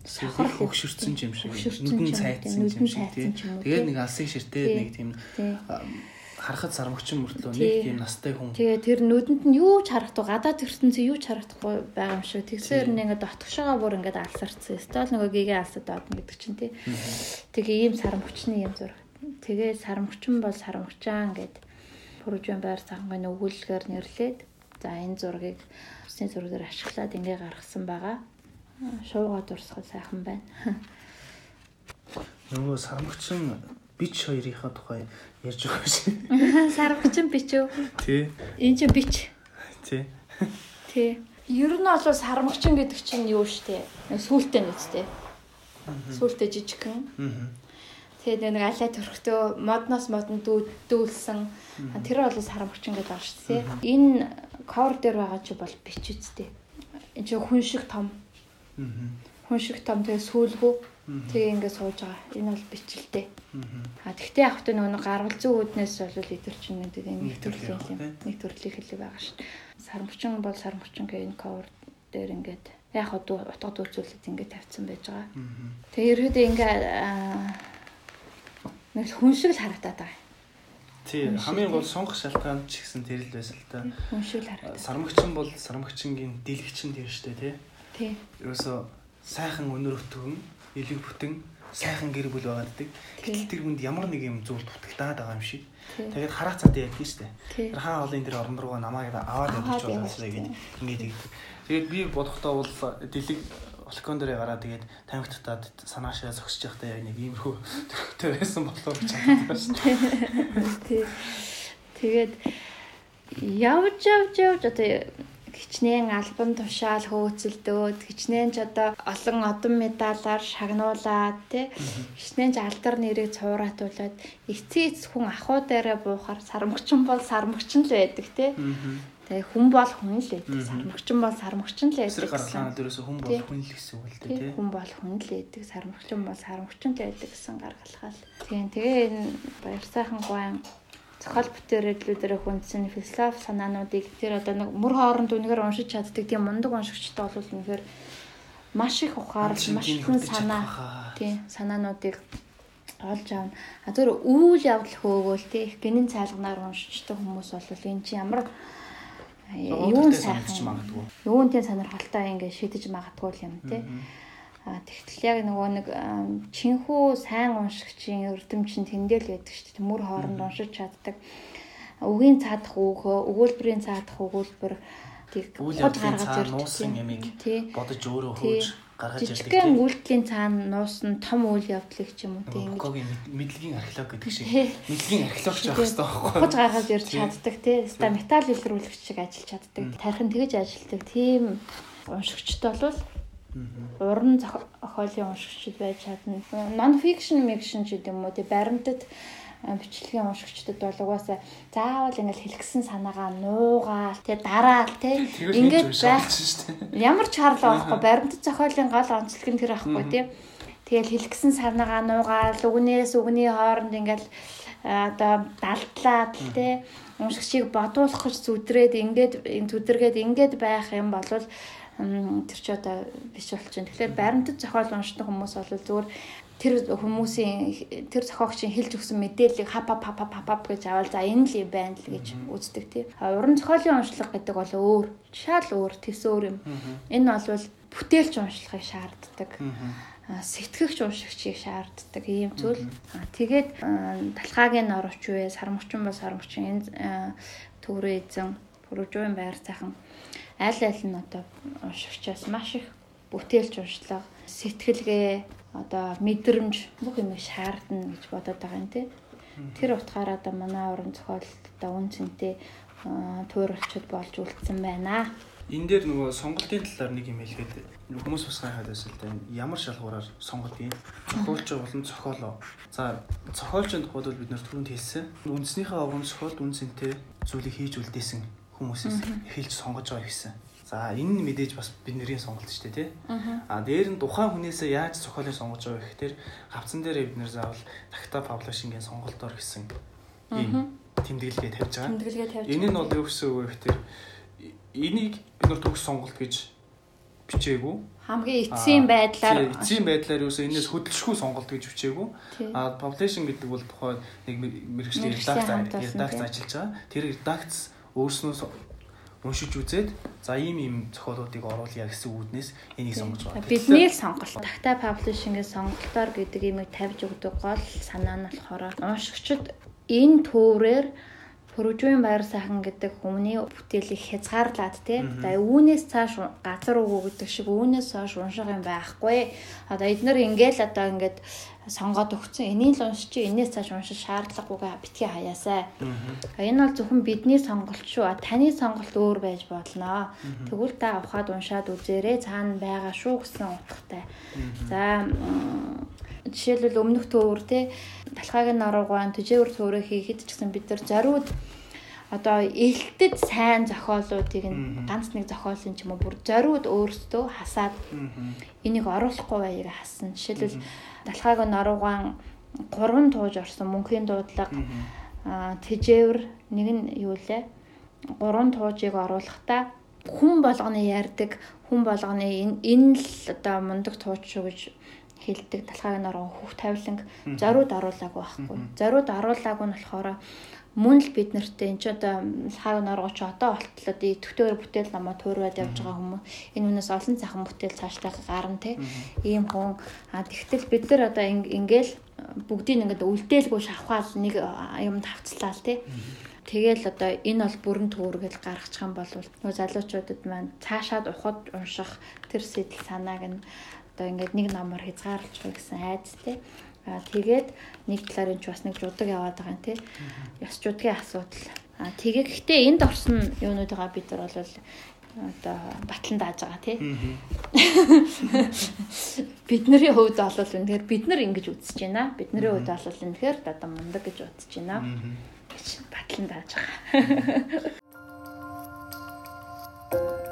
сохор хөгшөрсөн юм шиг нүдэн ч юм тийм, шиг цайдсан ч юм уу, тий. Тэгээд нэг алсыг ширтээд Тий. нэг тийм харахад сарамгчин мөртлөө нэг тийм настай хүн Тэгээ тэр нүдэнд нь юу ч харагдахгүй гадаад ертөнцийн юу ч харагдахгүй байгаа юм шиг. Тэгсээр нь ингээд дотгошоогоо бүр ингээд алсарцсан. Стол нөгөө гэгээ алсад доодно гэдэг чинь тий. Тэгээ ийм сарамгчны юм зураг. Тэгээ сарамгчин бол сарамгчаан гэд Пүржэн байр цанганы өгүүлэлгээр нэрлээд за энэ зургийг усны зургаар ашиглаад ингээ гаргасан байгаа. Аа, Шуугаа дурсгал сайхан байна. нөгөө сарамгчин бич хоёрынхаа тухай ярьж байгаа шин Сарамгчин бичв. тий Энэ чинь бич. Тий. Тий. Ер нь бол сармагчин гэдэг чинь юу штэ? Сүултээ нэстэ. Сүултээ жижигхэн. Аа. Тэгээд нэг алай төрхтөө модноос модон дүүлсэн. Тэр бол сармагчин гэдэг байгаа шүү дээ. Энэ ковер дээр байгаа чи бол бич үстэй. Энэ чи хүн шиг том. Аа. Хүн шиг том тэгээ сүүлгүү. Тэгээ ингээд сууж байгаа. Энэ бол бичлээ. А тэгтээ яг хөтө нөгөө гаргал зүүн үүднээс бол идэр чинь гэдэг нэг төрлийн юм. Нэг төрлийн хэлэг байгаа шүү дээ. Сармагчин бол сармагчин гэх энэ ковер дээр ингээд яг хоо утга дүүцүүлээд ингээд тавьсан байж байгаа. Тэгээ ерөөдөө ингээд нэг хүн шиг л харагдаад байгаа. Тий, хамгийн гол сонгох шалтгаан ч гэсэн тэр л байсан л та. Хүн шиг л харагдаад. Сармагчин бол сармагчингийн дэлгэчин тэр штэ тий. Тий. Ерөөсө сайхан өнөр өтгөн, элэг бүтэн, сайхан гэр бүл байгааддаг. Гэтэл тэр хүнд ямар нэг юм зүйл дутагтаад байгаа юм шиг. Тэгээд хараа цаад ярьдэн штэ. Тэр хаа олон тэр орон руугаа намайг аваад явж байгаасаа гэдэг ингээд тэгдэг. Тэгээд би бодохдоо бол дэлэг балкон дээр гараад тэгээд тамхи татаад санаашаа зогсож байхдаа яг нэг иймэрхүү төрхтэй байсан болов гэж бодсон шүү. Тэгээд явж явж явж одоо хичнээн альбом тушаал хөөцөлдөөд хичнээн ч одоо олон одон медалаар шагнуулаад тий. Хичнээн ч алдар нэрийг цууратуулаад эцсийн эц хүн ахуй дээрээ буухаар сармагчин бол сармагчин л байдаг тий Тэгээ хүн бол хүн л байдаг. Сармагчин бол сармагчин л байдаг. Эсрэг гаргалгаанууд ерөөсө хүн бол хүн л гэсэн үг л дээ тий. Хүн бол хүн л байдаг. Сармагчин бол сармагчин л байдаг гэсэн гаргалгаал. Тийм тэгээ энэ баяр сайхан гоон зохиол бүтээрэдлүүдээр хүндсэн философи санаануудыг тэр одоо нэг мөр хооронд үнэхээр уншиж чаддаг тийм мундаг уншигчтай бол үнэхээр маш их ухаар маш их санаа тийм санаануудыг олж аавна. А зөв үйл явдал хөөгөөл тийм гинэн цайлганаар уншичдаг хүмүүс бол энэ чинь ямар юун сайхан магадгүй. Юунтэй сонирхолтой ингээд шидэж магадгүй юм тий. А тэгтэл яг нөгөө нэг чинхүү сайн уншигчийн өрдөмчин тэндэл байдаг шүү дээ. Мөр хооронд уншиж чаддаг. Үгийн цаадах өгөө, өгүүлбэрийн цаадах өгүүлбэр тийг хот гаргаж ирж нуусан ямиг бодож өөрөө хөөж гаргаж ирдэг. Жижигхэн үйлдэлийн цаана нуусан том үйл явдлыг ч юм уу тийм ингэж мэдлэгийн археолог гэдэг шиг. Мэдлэгийн археологч байх хэрэгтэй байхгүй хож гаргаж ирж чаддаг тий. Ста металл илрүүлэгч шиг ажиллаж чаддаг. Тархин тэгэж ажилладаг. Тийм уншигчд болвол уран зохиолын уншигчд байж чадна. Non fiction fiction ч гэдэг юм уу тий. Баримтат бичлэгийн уншигчдад бол угаасаа заавал ингээл хэлгсэн санаагаа нуугаал тэгээ дараал те ингээд байх ямар ч харлаа байхгүй баримтат зохиолын гол онцлог нь тэр ахгүй те тэгэл хэлгсэн санаагаа нуугаал үгнээс үгний хооронд ингээл одоо далдлаад те уншигчийг бодуулах гэж зүдрээд ингээд зүдэргээд ингээд байх юм бол тэр ч одоо биш болчихно. Тэгэхээр баримтат зохиол уншдаг хүмүүс бол зүгээр тэр хүмүүсийн тэр зохиогчийн хэлж өгсөн мэдээллийг хап хап хап хап хап гэж авал за энэ л юм байна л гэж үздэг тий. Уран зохиолын уншлага гэдэг бол өөр, шал өөр, тэс өөр юм. Энэ бол бүтээлч уншлагыг шаарддаг. Сэтгэгч уншигчийг шаарддаг ийм зүйл. Тэгээд талхаагийн орч үе, сармөгчин бол сармөгчин энэ төврөө эзэн, пүрүжүүн байр цахан аль аль нь одоо уншигчаас маш их бүтээлч уншлага, сэтгэлгээ одоо мэдрэмж бүх юм шаардна гэж бодоод байгаа юм тий. Тэр утгаараа одоо манай уран зохиолд одоо үн цэнтэй тууралчуд болж үлдсэн байна. Энэ дээр нөгөө сонголтын талаар нэг юм хэлгээд хүмүүс бас гайхаад байсан л да. Ямар шалгуураар сонголт юм? Зохиолч болон зохиолоо. За зохиолчийн тухайд бол бид нэр түрүүнд хэлсэн. Үндснийхээ уран зохиолд үн цэнтэй зүйлийг хийж үлдээсэн хүмүүсээс эхэлж сонгож байгаа гэсэн. За энэ нь мэдээж бас бидний сонголт шүү дээ тий. А дээр нь тухайн хүнээсээ яаж зохиолыг сонгож байгаа гэхээр гавцан дээр бид нэр заавал тагта паблишингийн сонголтоор гэсэн ийм тэмдэглэгээ тавьж байгаа. Тэмдэглэгээ тавьж. Энэ нь бол юу гэсэн үг вэ гэхээр энийг бид нар төгс сонголт гэж бичээгүй. Хамгийн эцсийн байдлаар эцсийн байдлаар юусэн энэс хөдөлшгүй сонголт гэж бичээгүй. А publishing гэдэг бол тухайн нэг мэрэгжлийн редакц редакц ажиллаж байгаа. Тэр редакц өөрснөө уншиж үзээд за ийм ийм зохиолуудыг оруулъя гэсэн үүднээс энийг сонгож байгаа. Бидний л сонголт. Тагтаа паблишингийн сонголтоор гэдэг имийг тавьж өгдөг гол санаа нь болохоор уншигчид энэ төөрээр Пүрүжүүн байр сайхан гэдэг хүмүүний бүтээлийг хязгаарлаад тий. За үүнээс цааш газар өгөө гэдэг шиг үүнээс цааш унших юм байхгүй. Одоо эднэр ингээл одоо ингээд сонгоод өгсөн. Энийг л уншиж энээс цааш унших шаардлагагүйгээ битгий хаяасай. Энэ бол зөвхөн бидний сонголт шүү. Таны сонголт өөр байж болно. Тэгвэл та ухаад уншаад үзээрэй. Цаана байгаа шүү гэсэн утгатай. За жишээлбэл өмнөх төвөр те талхайг наруугаан төжөөр төөрөө хийхэд ч гэсэн бид нар зориуд одоо элтэд сайн зохиолуудыг нь ганц нэг зохиолын ч юм уу бүр зориуд өөрсдөө хасаад энийг оруулахгүй байгааг хассан. Жишээлбэл далхайг наруугаан гурван тууж орсон мөнхийн дуудлага тэжээвэр нэг нь юу лээ? Гурван туужийг оруулахдаа хүн болгоны ярддаг хүн болгоны энэ л одоо мундаг тууч шүү гэж хэлдэг. Талхайг наруу хүүхд тавиланг зориуд оруулаагүй байхгүй. Зориуд оруулаагүй нь болохоор мөн л бид нартэй энэ ч одоо хаг норгоч одоо болтол одоо идэвхтэйгээр бүтээл намаа туураад явж байгаа хүмүүс. Энэ үнээс олон цахан бүтээл цааштай гарна те. Ийм хүн. А тэгтэл бид нар одоо ингээл бүгдийг ингээд үлдээлгүй шавхаал нэг юм тавцлаа те. Тэгэл одоо энэ бол бүрэн төвөргөл гаргачих юм бол нөгөө залуучуудад маань цаашаад ухад унших тэр сэтэл санааг нь одоо ингээд нэг номоор хязгаарлаж байгаа гэсэн айдтэй. Аа тэгээд нэг талаар энэ ч бас нэг жудаг яваад байгаа юм тий. Ёс жудгийн асуудал. Аа тэгээ гэхдээ энд орсон юунуудыгаа бид нар бол одоо батлан дааж байгаа тий. Бидний хувьд бол үнэхээр бид нар ингэж үзэж байна. Бидний хувьд бол үнэхээр одоо мундаг гэж үзэж байна. гэж батлан дааж байгаа.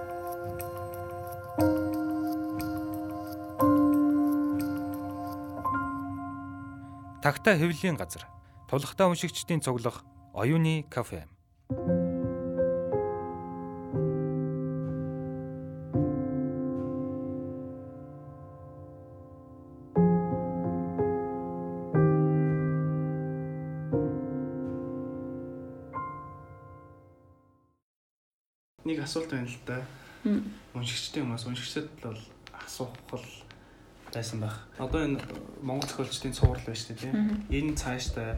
Тагта хэвлэлийн газар. Тулхтаа уншигчдийн цуглах оюуны кафе. Нэг асуулт байна л да. Уншигчдын хүмүүс уншигчдад бол асуух бол байсан байх. Одоо энэ Монгол зохиолчдын цуврал байна шүү дээ тийм. Энэ цаашдаа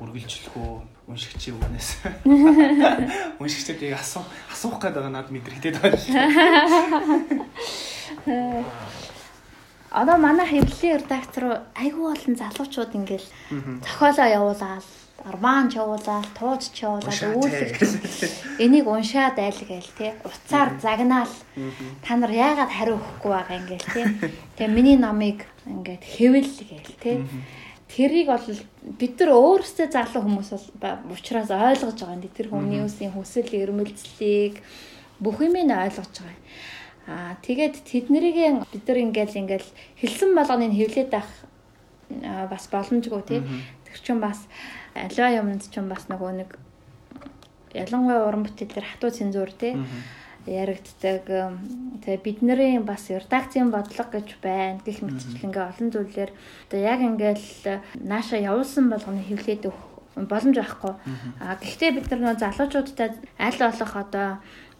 үргэлжлэх үү уншигчийн үгнээс. Уншигчдыг асуух асуух гэдэг байгаа надад мэдрэгдээд байна. Одоо манай хэвлэлийн редактор айгүй болон залуучууд ингээл зохиолоо явуулаад армаан явуулаад тууж явуулаад үүлэх энийг уншаад айл гээл тий. Уцаар загнаал. Та нар яагаад хариу өгөхгүй байгаа ингээл тий. Тэгээ миний номыг ингээд хэвэл гээл тий. Тэрийг бол бид нар өөрсдөө залуу хүмүүс бол учраас ойлгож байгаа юм тэр хүний үсийн хүсэл эрмэлзлийг бүх юм нь ойлгож байгаа. Аа тэгээд тэднэрийн бид нар ингээл ингээл хэлсэн болгоныг хэвлээд байх бас боломжгүй тий. Тэр чинь бас аливаа юмд ч юм бас нөгөө нэг ялангуяа уран бүтээлээр хатуу цензуур тий яригддаг. Тэгээ бидний бас редакцийн бодлого гэж байна. Гэх мэтчил ингээ олон зүйлээр одоо яг ингээл нааша явуулсан болгоны хөвлөд өгөх боломж байхгүй. А гэхдээ бид нар нөгөө залуучуудтай аль болох одоо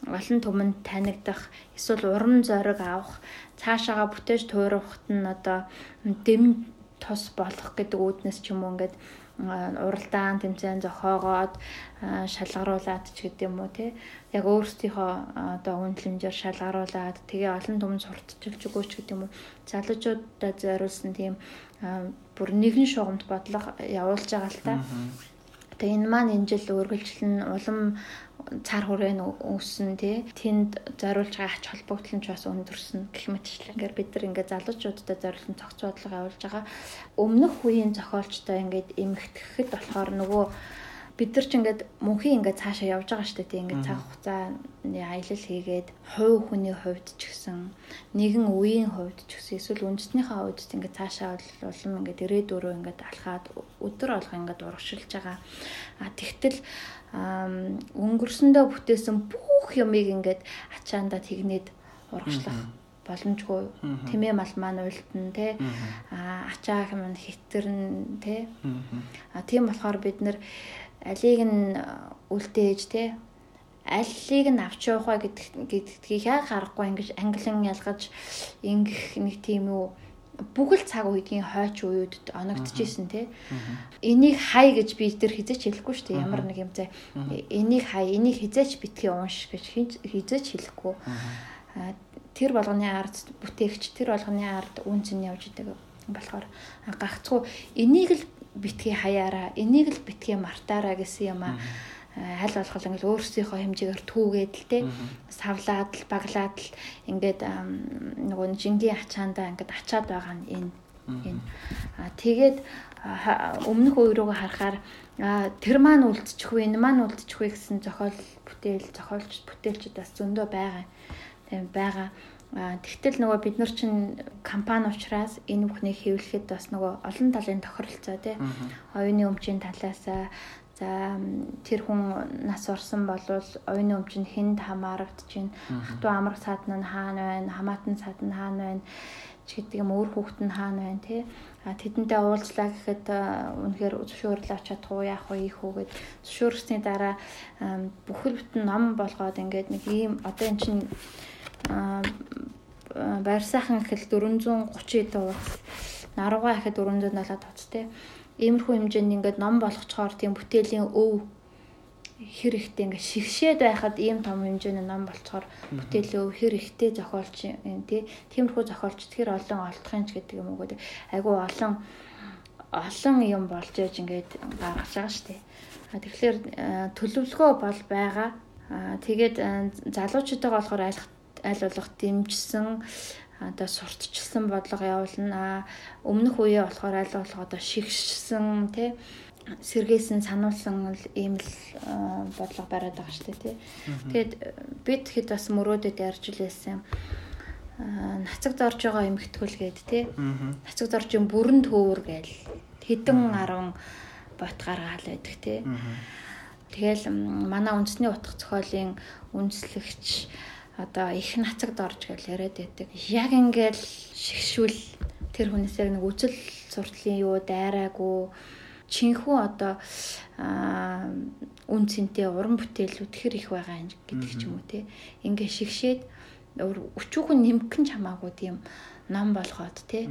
олон түмэнд танигдах эсвэл уран зориг авах цаашаага бүтээж туурахт нь одоо дэм тус болох гэдэг үүднээс ч юм уу ингээд уралдаан тэмцээн зохиогоод шалгаруулад ч гэдэм үү те яг өөрсдийнхөө одоо үнэлэмжээр шалгаруулад тэгээ олон түмэн сурталчилж өгөөч гэдэг юм уу. Залуучуудад зориулсан тийм бүр нэгэн шугамд бодлого явуулж байгаа л та. Тэгээ энэ маань энэ жил үргэлжлэн улам цар хүрээ үүссэн тий тэнд зориулж байгаа ач холбогдол нь ч бас өндөрсөн гэх мэтчлэнгээр бид нар ингээд залуучуудад зориулсан цогц бодлого явуулж байгаа өмнөх үеийн зохиолчтой ингээд эмгтгэхэд болохоор нөгөө бид нар ч ингээд мөнхийн ингээд цаашаа явж байгаа шүү дээ. Ингээд цаг хугацааны аялал хийгээд хувь хүний хувьд ч гэсэн нэгэн үеийн хувьд ч гэсэн эсвэл үндэснийхээ хувьд ингээд цаашаа улам ингээд ирээдүрөө ингээд алхаад өдөр алга ингээд урагшилж байгаа. А тэгтэл өнгөрсөндөө бүтээсэн бүх юмыг ингээд ачаандаа тэгнээд урагшлах боломжгүй тэмээ мал маань уйлтан те. Ачаах юм хитэрн те. А тийм болохоор бид нэр алийг нь үлдээж те. Аллийг нь авч явах гэдгийг яг харахгүй ингэж англин ялгаж ингэх нэг тийм үү бүгд цаг үеийн хойч үеуд оногдчихсэн те. Энийг хай гэж би тэр хизээч хэлэхгүй шүү дээ. Ямар нэг юм зэ энийг хай энийг хизээч битгий унш гэж хизээч хэлэхгүй. Тэр болгоны ард бүтээгч тэр болгоны ард үнц нь явж идэг болохоор гагцгүй энийг л битгий хаяараа энийг л битгий мартаараа гэсэн юм аа аль болох ингээл өөрсдийнхөө хэмжээгээр түүгээд л те савлаад л баглаад л ингээд нөгөө жингийн ачаандаа ингээд ачаад байгаа нь энэ энэ а тэгээд өмнөх үе рүүгээ харахаар тэр маань үлдчихгүй энэ маань үлдчихгүй гэсэн зохиол бүтээл зохиолч бүтээлчд бас зөндөө байгаа. Тийм байгаа. Тэгтэл нөгөө бид нар чинь компани учраас энэ бүхнийг хэвлэхэд бас нөгөө олон талын тохиролцоо тий. Оюуны өмчийн талаас за тэр хүн нас орсон болвол оюуны өмч нь хүнд хамаарагдаж байна. Хатуу амрах саадн нь хаана байна? Хамаатан саадн хаана байна? ч гэдэг юм өөр хүүхэд нь хаана байна тий. А тэдэнтэй уулзлаа гэхэд үнэхээр зөвшөөрлөө чадах уу яах вэ ийх үү гэд зөвшөөрсний дараа бүхэл бүтэн ном болгоод ингээд нэг ийм одоо эн чинь байр сайхан ихэл 430 дууц нарууга ихэд 470 дууц те иймэрхүү хэмжээнд ингээд ном болгочоор тийм бүтээлийн өв хэр ихтэй ингээд шигшээд байхад ийм том хэмжээний ном болцохоор бүтээлийн өв хэр ихтэй зохиолч юм тий тиймэрхүү зохиолч тэр олон олдохын ч гэдэг юм уу гэдэг айгу олон олон юм болж яж ингээд гаргаж байгаа шүү дээ. Тэгэхээр төлөвлөгөө бол байгаа. Тэгээд залуучуудаа болохоор айлах аль болох дэмжсэн одоо сурталчилсан бодлого явуулна. Өмнөх үеэ болохоор аль болох одоо шигшсэн тий сэргээсэн сануулсан л ийм л бодлого бариад байгаа шүү дээ тий. Тэгээд бид хэд бас мөрөөдөд ярьж лээсэн нацаг зорж байгаа эмхтгүүлгээд тий. Нацаг зоржийн бүрэн төвөр гээл хэдэн 10 бот гаргаал байдаг тий. Тэгэл манай үндэсний утга зохиолын үндэслэгч одоо их нацагд орж гэж яриад байдаг. Яг ингээл шигшүүл тэр хүнээс яг нэг үжил суртлын юу дайраагүй чинхүү одоо үн цэнтэй уран бүтээлүүд тэр их байгаа гэдэг ч юм уу те. Ингээ шигшээд өчүүхэн нэмгэн ч хамаагүй тийм ном болгоод те.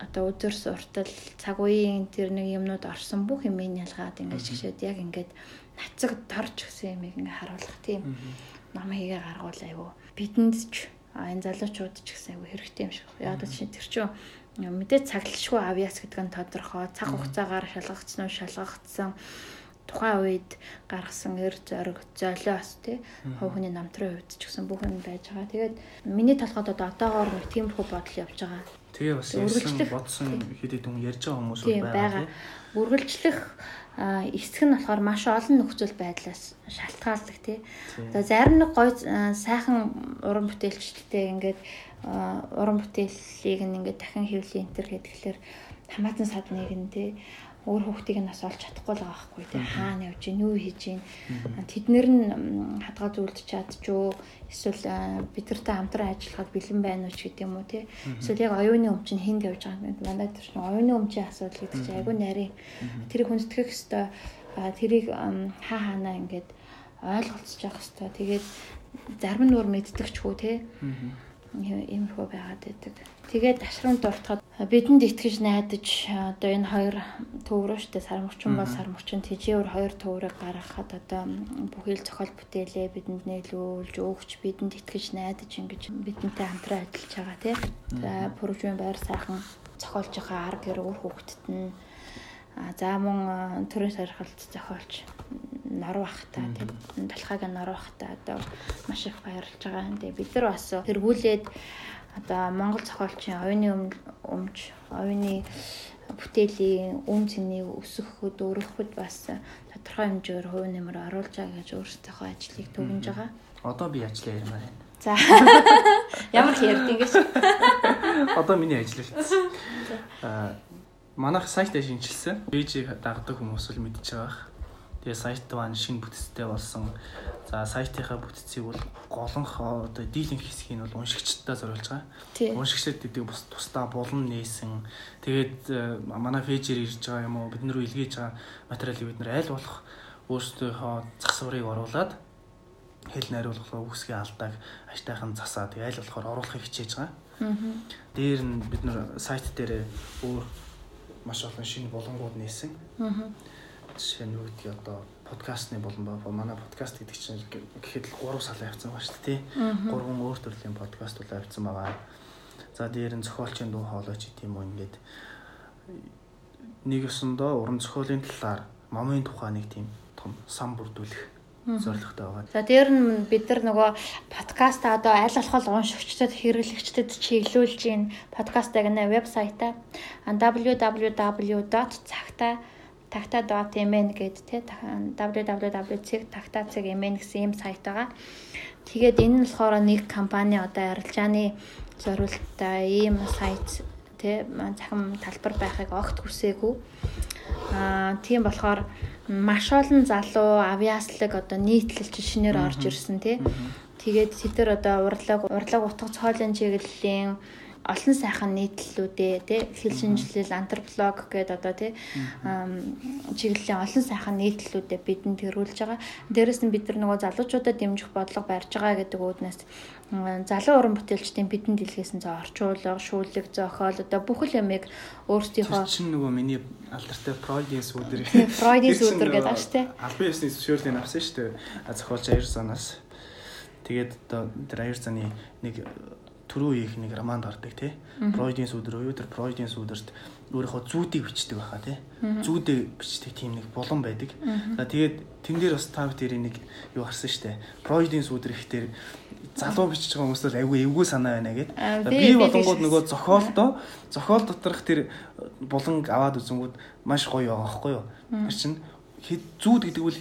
Одоо өдөр суртал цаг үеийн тэр нэг юмнууд орсон бүх юм ялгаад ингээ шигшээд яг ингээд нацаг дорж гэсэн юм ингээ харуулах тийм ном хийгээ гаргуул айгу бидэнд ч энэ залуучууд ч гэсэн айгу хэрэгтэй юм шиг. Яг л чинь тэр чинь мэдээ цаглшгүй авьяас гэдэг нь тодорхой. Цаг хугацаагаар шалгагдсан уу? Шалгагдсан. Тухайн үед гаргасан эр зориг золиос тий? Хувь хүний намтрын хувьд ч гэсэн бүх юм байж байгаа. Тэгээд миний толгойд одоо одоогоор нэг тиймэрхүү бодол явж байгаа. Тэгээ бас ярьсан бодсон хэд хэдэн хүн ярьж байгаа хүмүүс байгаа. Үргэлжлэх эсэх нь болохоор маш олон нөхцөл байдлаас шалтгаалдаг тий. Одоо зарим нэг гой сайхан уран бүтээлчтэй ингээд уран бүтээлийг ингээд дахин хэвлэе энэ төр гэхэлэр хамаатан садныг нь тий өөр хүүхдийг нь бас олж чадахгүй л байгаа байхгүй тий хаана явж гин юу хийж гин тэднэр нь хадгаа зүйлдэж чадчихөө эсвэл бидэртэй хамтран ажиллахад бэлэн байна уу ч гэдэг юм уу тий эсвэл яг оюуны өмч нь хүнд явж байгаа юм. Манай чинь оюуны өмчийн асуудал гэдэг чинь айгүй нарийн. Тэрийг хүндэтгэх хэвээр тэрийг хаа хаанаа ингээд ойлголцож явах хэвээр тэгээд зарим нь өөр мэддэгчгүй тий иймэрхүү байгаад байдаг. Тэгээд ташрын дуртахад бидэнд итгэж найдаж одоо энэ хоёр төв рүү штэ сармөрчин бол сармөрчин тэжээвэр хоёр төврийг гаргахад одоо бүхий л зохиол бүтээлээ бидэнд нээлүүлж өгч бидэнд итгэж найдаж ингэж бидэнтэй хамтран ажиллаж байгаа тий. За пүрвжийн байр сайхан зохиолж байгаа арга гэр үр хөвгтд нь за мөн төрийн сархалт зохиолч норуу ахта тийм талхайг норуу ахта одоо маш их баярлж байгаа. Тэгээ бид нар бас тэргүүлээд одоо Монгол зохиолчийн оюуны өмч, оюуны бүтээлийн үн цэнийг өсгөхөд өөрөхөд бас тодорхой хэмжээгээр хувь нэмэр оруулж байгаа гэж өөрсдийнхөө ажлыг төвлөж байгаа. Одоо би ажиллаа ярмаар байна. За. Ямар их ярьд ингэж. Одоо миний ажил л. Аа манайх сайтаа шинжилсэн. Пэйжийг дагдаг хүмүүс л мэдчихэж байгаа. Тэгээ сайт маань шинэ бүтцтэй болсон. За сайтынхаа бүтцийг бол голонх одоо дийлэнх хэсгийг нь бол уншигчдаа зориулж байгаа. Уншигчдад гэдэг бас тусдаа булан нээсэн. Тэгээд манай фэйжээр ирж байгаа юм уу бид нар илгээж байгаа материалыг бид нар аль болох өөрсдийнхөө зах сурыг оруулад хэл найруулгын үсгийн алдааг аштайхан засаа тэг аль болохоор оруулахыг хичээж байгаа. Дээр нь бид нар сайт дээр өөр маш олон шинэ болонгууд нээсэн. Аа жишээ нь юу гэдгийг одоо подкастны болон манай подкаст гэдэг чинь гэхэд л 3 сал явцсан байна шүү дээ тий. 3 өөр төрлийн подкаст бол явцсан байгаа. За дээр нь зохиолчийн дуу хоолой ч гэдэм үү ингээд нэг ёсондоо уран зохиолын талаар момын тухай нэг тийм том сан бүрдүүлэх зорилготой байгаа. За дээр нь бид нар нөгөө подкаст одоо аль болох уншигчдад хэрэглэгчдэд чиглүүлж ийн подкастыг нэ вебсайтаа www.цагта tagta.mn гэд тэ www.tagta.mn гэсэн юм сайт байгаа. Тэгээд энэ нь болохоор нэг компани одоо арилжааны зорилттой ийм сайт тэ захим талбар байхыг огт хүсээгүй. Аа тийм болохоор маш олон залуу авиаслаг одоо нийтлэлч шинээр орж ирсэн тий. Тэгээд тэд нар одоо урлаг урлаг утга цоолын чиглэлийн олон сайхан нийтлэлүүдээ тий хэл шинжилэл антрополог гэдэг одоо тий чиглэлийн олон сайхан нийтлэлүүдээ бидэнд төрүүлж байгаа. Дээрэс нь бид нар нөгөө залуучуудад дэмжих бодлого барьж байгаа гэдэг үүднээс залуу уран бүтээлчдийн бидэнд дэлгэсэн зөө орчуулга, шүүлэг, зохиол одоо бүх л ямыг өөрсдийнхөө чинь нөгөө миний алдартай Фройдийн сүдэр. Фройдийн сүдэр гэдэг ааш тий. Албан ёсны зөвшөөрлийг авсан шүү дээ. Зохиолч аяр санаас. Тэгээд одоо тэр аяр заны нэг түрүү их нэг романд гардаг тий. Фройдийн сүдэр уу тэр Фройдийн сүдэрт өөрийнхөө зүүдийг бичдэг байхаа тий. Зүүдээ бичдэг тийм нэг булан байдаг. За тэгээд тэн дээр бас тав дээр нэг юу гарсан штэ. Фройдийн сүдэр ихтэй залуу бичиж байгаа хүмүүст айгүй эвгүй санаа байна гэд. Би болонгууд нөгөө зохиолдоо зохиол доторх тэр булан аваад үзэнгүүд маш гоё байгаа байхгүй юу. Тэр чинь зүүд гэдэг үл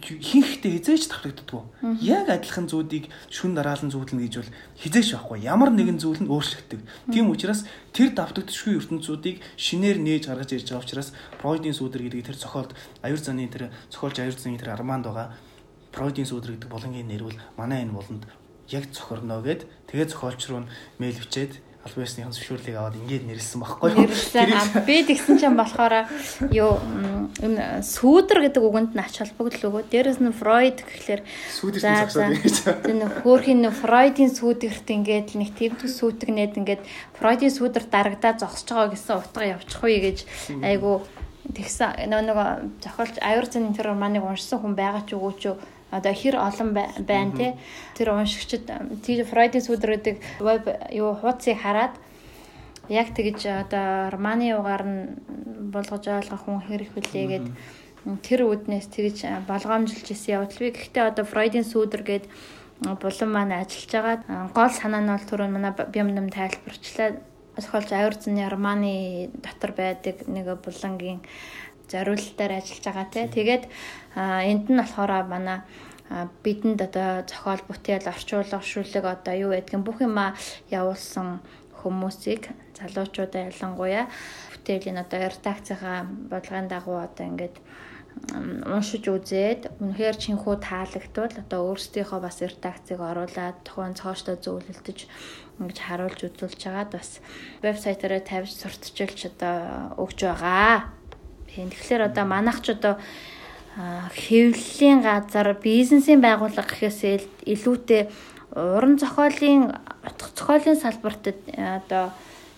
хинхтэй хизээч тавтагддаггүй. Яг адилхан зүүдийг шүн дараалан зүүдлэн гэж бол хизээч байхгүй. Ямар нэгэн зүйл нь өөрчлөгдөв. Тийм учраас тэр давтагдчихгүй ертөнцүүдийг шинээр нээж гаргаж ирж байгаа учраас Фройдийн сүдэр гэдэг тэр зохиолд аюур заны тэр зохиолч аюур заны тэр арманд байгаа. Фройдийн сүдэр гэдэг болонгийн нэр бол манай энэ болонд яг зохирно гэд тэгээ зохиолч руу мэйл бичээд албан ёсныхын зөвшөөрлийг аваад ингээд нэрлсэн байхгүй юу. Нэрлсэн. Би тэгсэн чинь болохоор юу энэ сүүдэр гэдэг үгэнд нь ач холбогдол өгөө. Дээрээс нь Фройд гэхлээр сүүдэр зогсоод. Энэ хөөрхийн Фройдийн сүүдэрт ингээд нэг тэмдэг сүйтгэнээд ингээд Фройдийн сүүдэр дарагдаа зогсож байгаа гэсэн утга явчих уу гэж айгу тэгсэн нөгөө нөгөө зохиолч аюур цаны тэр романыг уншсан хүн байгаа ч үгүй ч одоо хэр олон байна те. Тэр уншигчд тэр Фройдийн сүдрүүдийг веб юу хуудсыг хараад яг тэгж одоо романы угаар нь болгож ойлгох хүн хэрэг хүлээ гэд тэр үднээс тэгж болгоомжилж исэн явдал. Би гэхдээ одоо Фройдийн сүдэр гээд булан маань ажиллаж байгаа гол санаа нь бол түрүүн манай бямнам тайлбарчлаа. Зохиолч аюурцны романы дотор байдаг нэг булангийн зориулалтаар ажиллаж байгаа те. Тэгээд энд нь болохоор манай бидэнд одоо зохиол бүтээл орчуулга шүлэг одоо юу гэдгийг бүх юма явуулсан хүмүүсийг залуучуудаа ялангуяа бүтээлийн одоо редакцийнхаа бодлогын дагуу одоо ингээд уншиж үзээд үнэхээр чинхүү таалагдвал одоо өөрсдийнхөө бас редакцийг оруулаад тухайн цооштой зөвлөлдөж ингэж харуулж үзүүлж байгаад бас вебсайтаараа тавьж сурталчилж одоо өгч байгаа. Тэгэхээр одоо манайх ч одоо хэвлэлийн газар бизнесийн байгууллага гэхээс илүүтэй уран зохиолын утга зохиолын салбарт одоо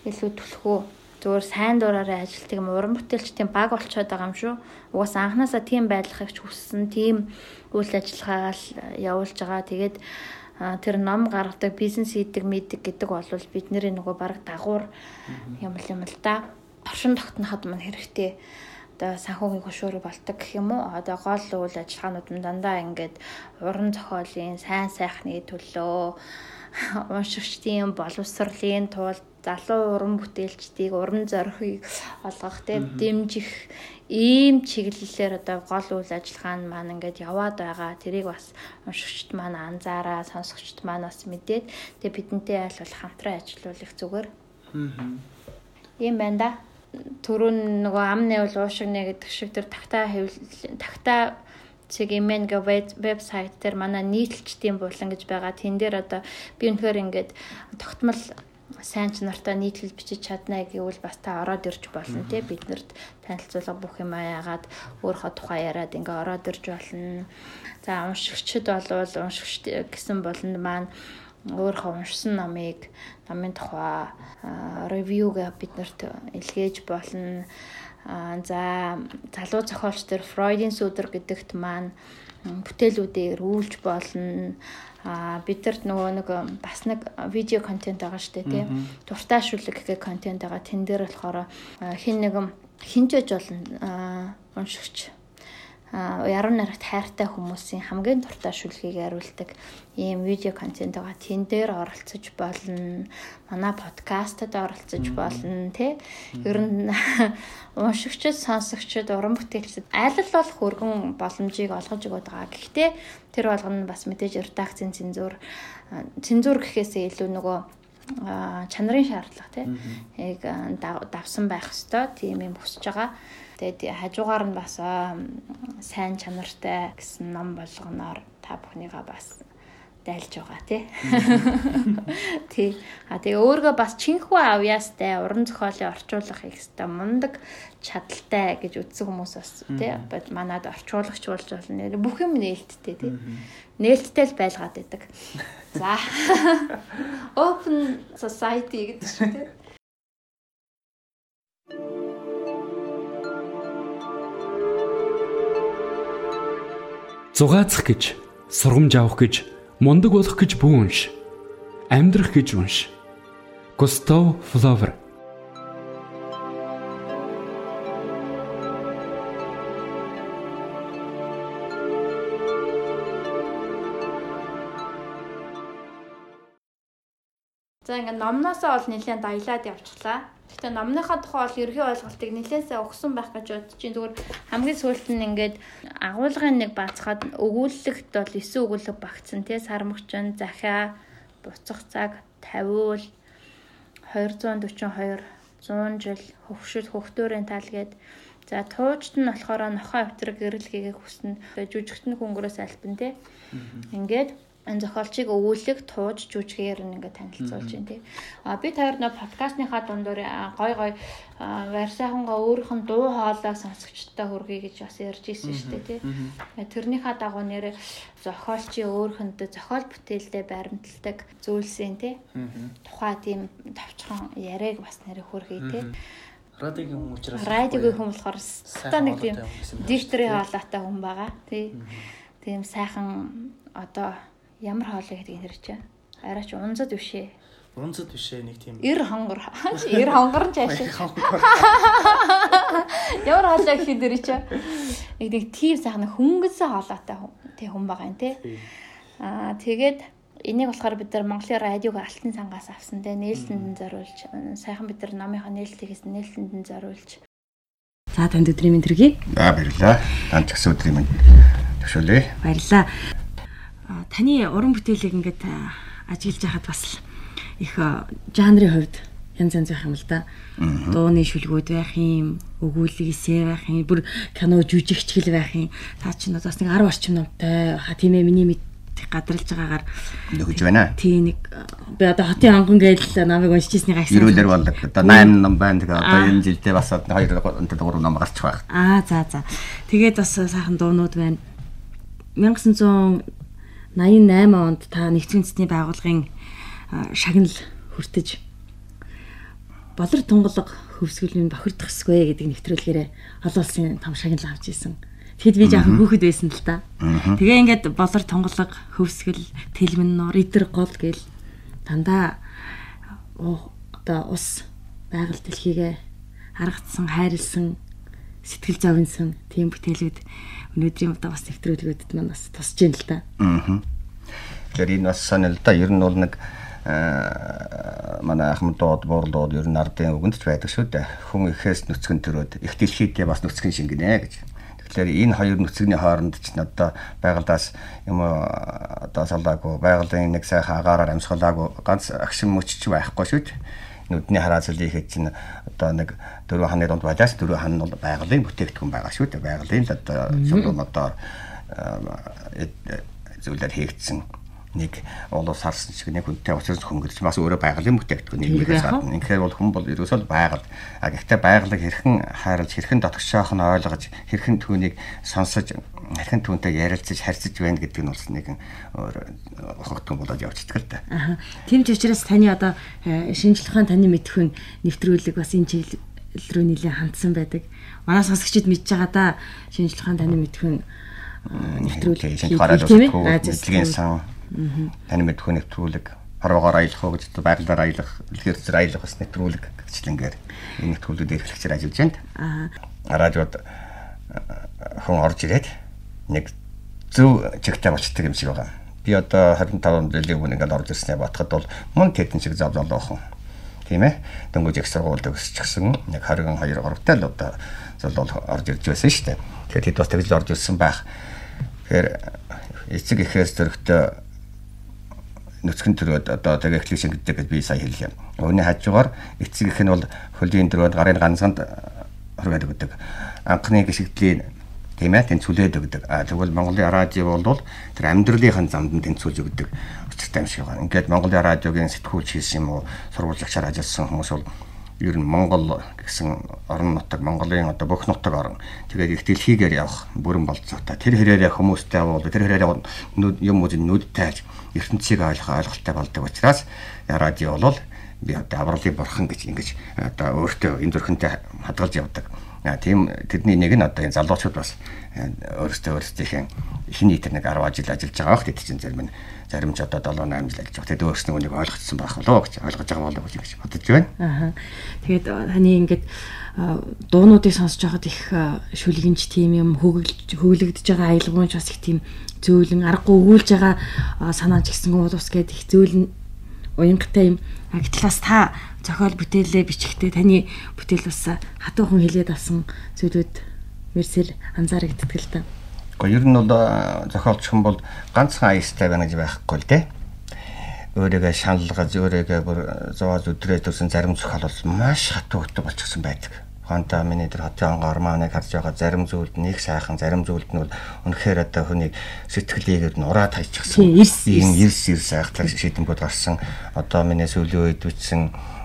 илүү түлхүү зүгээр сайн дураараа ажилтдаг юм уран бүтээлчдийн баг болчиход байгаа юм шүү. Угаас анханасаа тийм байдлахыг ч хүссэн, тийм үйл ажиллагаагаа л явуулж байгаа. Тэгээд тэр ном гаргадаг, бизнес хийдэг, мэддэг гэдэг бол бидний нөгөө баг дагуур юм юм л да. Оршин тогтноход мань хэрэгтэй одоо санхүүгийн хөшөөрөг бол ตก гэх юм уу. Одоо гол үйл ажиллагаанууд нь дандаа ингээд уран зохиолын сайн сайхны төлөө уншигчдын боловсролын тулд залуу уран бүтээлчдийг уран зорихыг олгох тийм дэмжих ийм чиглэлээр одоо гол үйл ажиллагаа нь маань ингээд яваад байгаа. Тэрийг бас уншигчд маань анзаараа, сонсогчд маань бас мэдээд тэгээ бидэнтэй аль бол хамтран ажиллах зүгээр. Аа. Ийм байна да түрүүн нөгөө амны бол уушигнэ гэдэг шиг тэр тагтаа хэвлэл тагтаа цэг имэн гэ вебсайт дээр манай нийтлэлчдийн булан гэж байгаа. Тэн дээр одоо би үнэхээр ингээд тогтмол сайн ч нартай нийтлэл бичиж чадна гэвэл бас та ороод ирж болно тий биднэрт танилцуулга бүх юм аяагаад өөрийнхөө тухай яриад ингээ ороод ирж болно. За уншигчд болвол уншигч гэсэн болонд маань өөрийнхөө уншсан номыг номын тухай ревюгээ биднэрт илгээж болно Аа за залуу зохиолч төр Фройдын сүдэр гэдэгт маань бүтээлүүдээр үүлж болно. А бид нар нөгөө нэг бас нэг видео контент байгаа шүү дээ тийм. Дуртай шүлэг гэх контент байгаа. Тэн дээр болохоор хин нэгэн хинжээж болно уншигч яруу найрагт хайртай хүмүүсийн хамгийн дуртай шүлгийг хариулдаг ийм видео контент байгаа. Тэн дээр оролцож болно. Манай подкастад оролцож болно тий. Ер нь уншигчд, сонсогчд, уран бүтээлчд аль л болох өргөн боломжийг олгож өгöd байгаа. Гэхдээ тэр болгоно бас мэдээж редакцийн цензуур цензуур гэхээсээ илүү нөгөө чанарын шаардлага тийм яг давсан байх хэвээр тийм юм хүсэж байгаа. Тэгээд хажуугаар нь бас сайн чанартай гэсэн ном болгоноор та бүхнийгаа бас дайлж байгаа тий. Тий. А тэгээ өөргөө бас чинхүү авьяастай уран зохиолын орчуулах их хэвээр мундаг чадaltaй гэж үзсэн хүмүүс бас тий. Манад орчуулагч болж болно. Бүх юм нээлттэй тий. Нээлттэй л байлгаад байдаг. За. Open society гэдэг шүү тий. Зугаацах гэж, сургамж авах гэж, мундаг болох гэж бүү унш. Амьдрах гэж унш. Густав Флавер За ингээд номноосоо бол нэлээд аялаад явчихлаа. Гэтэ номныхаа тухай бол ерхий ойлголтыг нэлээсээ өгсөн байх гэж бодож чинь зүгээр хамгийн сүүлд нь ингээд агуулгын нэг бацхад өгүүлэлт бол 9 өгүүлэг багцсан тий сармагчин захиа буцах цаг 50 242 100 жил хөвшил хөхтөөрийн тал гээд. За туужт нь болохоор нохоо автраг гэрэл хийгээ хүснэ жүжигтэн хөнгөрөөс альбан тий ингээд зохиолчийг өвүүлэг тууж жүжигээр ингээд танилцуулж байна тий. А би таар нөө подкастныхаа дундуур гой гой вар сайхангаа өөрийнх нь дуу хоолой сонсогчтой хүргэе гэж бас ярьж ирсэн шүү дээ тий. Тэрнийхээ дагуу нэр зохиолчийн өөрхөндөө зохиол бүтээлдээ баримталдаг зүйлсийн тий. Тухай тийм товчхон яриаг бас нэр хүргэе тий. Радиогийн хүн учраас радиогийн хүн болохоор та нэг тийм дикторийн хаалаатай хүн байгаа тий. Тийм сайхан одоо Ямар хоолой гэдэг нэр чинь? Арайч унзад биш ээ. Унзад биш ээ нэг тийм. Ир хонгор. Ир хонгор нь чааш. Ямар хоолой гэхэд нэр чинь? Нэг нэг тийм сайхан хөнгөсөн хоолойтой тий хүн байгаа юм тий. Аа тэгээд энийг болохоор бид нар Монголын радиог алтан цангаас авсан те нээлтэнд зориулж сайхан бид нар номынхаа хийсэн нээлтэнд зориулж За танд өдрийн мэнд төргий. За баярлалаа. Танд ч гэсэн өдрийн мэнд төшөөлье. Баярлалаа таны уран бүтээлийг ингээд ажиглаж байхад бас их жанрын хувьд янз янз байх юм л да. Дууны шүлгүүд байх юм, өгүүлэг эсэ байх юм, бүр кино жүжигчгэл байх юм. Та чинь бас нэг 10 орчим номтой ха тийм ээ миний мэд гадралж байгаагаар нөгөж байна. Тий нэг би одоо хотын онгон гээл намайг уншижсэний гайсан. Ирүүлэр болдог. Одоо 8 ном байна. Тэгээ одоо энэ жилдээ бас 2 3 ном гарч байх. Аа за за. Тэгээд бас сайхан дуунууд байна. 1900 88 онд та нэгдсэн үндэсний байгууллагын шагнал хүртэж болор тунгалаг хөвсгөлийн бохирдох хэсгүй гэдэг нэвтрүүлгээрээ олон улсын том шагнал авч исэн. Тэгэд би жоохон хүүхэд байсан л та. Тэгээ ингээд болор тунгалаг хөвсгөл тэлмэн нор идэр гол гэл дандаа одоо ус байгаль дэлхийгээ харгацсан хайрлсан сэтгэл зовнсон тийм бүтээлүүд өнөөдрийн удаа бас нэвтрүүлгүүдэд маань бас тусч юм л да. Аа. Тэгэхээр энэ бас санаа л да. Ер нь бол нэг манай Ахмад доод буурлууд ер нь ардын үгэнд ч байдаг шүү дээ. Хүн ихээс нүцгэн төрөөд их дэлхийдээ бас нүцгэн шингэнэ гэж. Тэгэхээр энэ хоёр нүцгний хооронд ч одоо байгальдаас юм одоо салаагүй байгалийн нэг сайхан агаараар амсгалаагүй ганц агшин мөчч байхгүй шүү дээ нүдний хараацлыг хэд чинь одоо нэг дөрвөн ханы донд байлаас дөрвөн хан нь бол байгалийн бүтээгдэхүүн байгаа шүү дээ. Байгалийн л одоо шугамдаар зүйлээр хийгдсэн нэг олоо сарсан шиг нэг хүнтэй уулзсан хөнгөлж бас өөрөө байгалийн бүтээгдэхүүн нэмэгээс гадна. Тэгэхээр бол хүн бол ерөөсөө байгаль. А гэхдээ байгалыг хэрхэн хайрлаж, хэрхэн дотгошоох нь ойлгож, хэрхэн түүнийг сонсож, хэрхэн түүнтэй ярилцаж, харьцаж байна гэдэг нь бас нэгэн өөр хогтон болоод явчихдаг л да. Тийм ч учраас таны одоо шинжлэх ухаан таны мэдхүйн нэвтрүүлэг бас энэ жил рүү нэлээд хандсан байдаг. Манай сонсогчид мэдж байгаа да ухаан таны мэдхүн нэвтрүүлэг шинжлэх ухаан радио нэвтрүүлгийн сан таны мэдхүн нэвтрүүлэг хорвоогоор аялах уу гэж байгалаар аялах, дэлгэр зэрэг аялах бас нэвтрүүлэг гэчлэнгээр энэ нэвтрүүлгүүд эрхлэгчээр ажиллаж байна. Аа. Радиод хүн орж ирээд нэг зөв чигтэй болчдөг юм шиг байгаа. Би одоо 25 жилийн өмнө ингээд орж ирснээр батхад бол мөн тэдэн шиг зав залуухан. Тийм ээ. Дөнгөж их сургуульд өсчихсэн. Нэг 22 3 тал одоо зол орж ирж байсан шүү дээ. Тэгэхээр тэд бас тэгж орж ирсэн байх. Тэгэхээр эцэг эхээс зөрөгтэй нүцгэн төрөөд одоо тэгээ эхлэх гэдэг гэж би сая хэллээ. Өөний хажуугаар эцэг эх нь бол хөлийн төрөөд гарын ганцганд хүргээд өгдөг. Анхны гიშгдлийн тийм ээ тэнцвүүлээд өгдөг. А тэгвэл Монголын радио бол тэр амьдралынхын замд нь тэнцвүүлж өгдөг учиртай юм шиг байна. Ингээд Монголын радиогийн сэтгүүлч хийсэн юм уу сурвалжлагчаар ажилласан хүмүүс бол ер нь Монгол гэсэн орон нутаг Монголын одоо бүх нутаг орон тэгээд их дэлхийгээр явах бүрэн болцоотой. Тэр хэрээрээ хүмүүстэй бол тэр хэрээрээ юм уу нүд тайлж ертөнцийг ойлгох ойлголттой болдог учраас радио бол би одоо авралын бурхан гэж ингэж одоо өөртөө энэ зүрхэнтэй хадгалж явдаг тийм тэдний нэг нь одоо энэ залуучууд бас өөрөөсөө өөрсдийнхээ эхний тэр нэг 10 жил ажиллаж байгаа хөх тэд чинь зарим нь зарим ч одоо 7 8 жил ажиллаж байгаа. Тэд өөрснөө үнийг ойлгоцсон байх болоо гэж ойлгож байгаа болоо гэж бодож байна. Аа. Тэгээд таны ингээд дуунуудыг сонсож байхад их шүлгэнж тийм юм хөглөж хөглөгдөж байгаа аялгуунч бас их тийм зөөлөн аргагүй өгүүлж байгаа санааж гисэн уул ус гэдэг их зөөлөн уянгатай юм. Гэтэл бас та зохиол бүтээлээ бичихтэй таны бүтээл бас хатуухан хилээд авсан зүйлүүд мэрсэр анзаарэгддэг л да. Гэхдээ ер нь бол зохиолч хүн бол ганцхан аястай байна гэж байхгүй л дээ. Өөрийгөө шаналгаж өөрийгөө бүр зовоож өдрөө төрсэн зарим зохиол бол маш хатуу хөтө болчихсон байдаг хонта миний тэр хотын гормоныг харж байгаа зарим зүйлд нэг сайхан зарим зүйлд нь бол үнэхээр одоо хүний сэтгэлийг нь ураад хайчихсан. ийм эрс эрс айхтар шийдэмгүүд гарсан. Одоо миний сүүлийн үед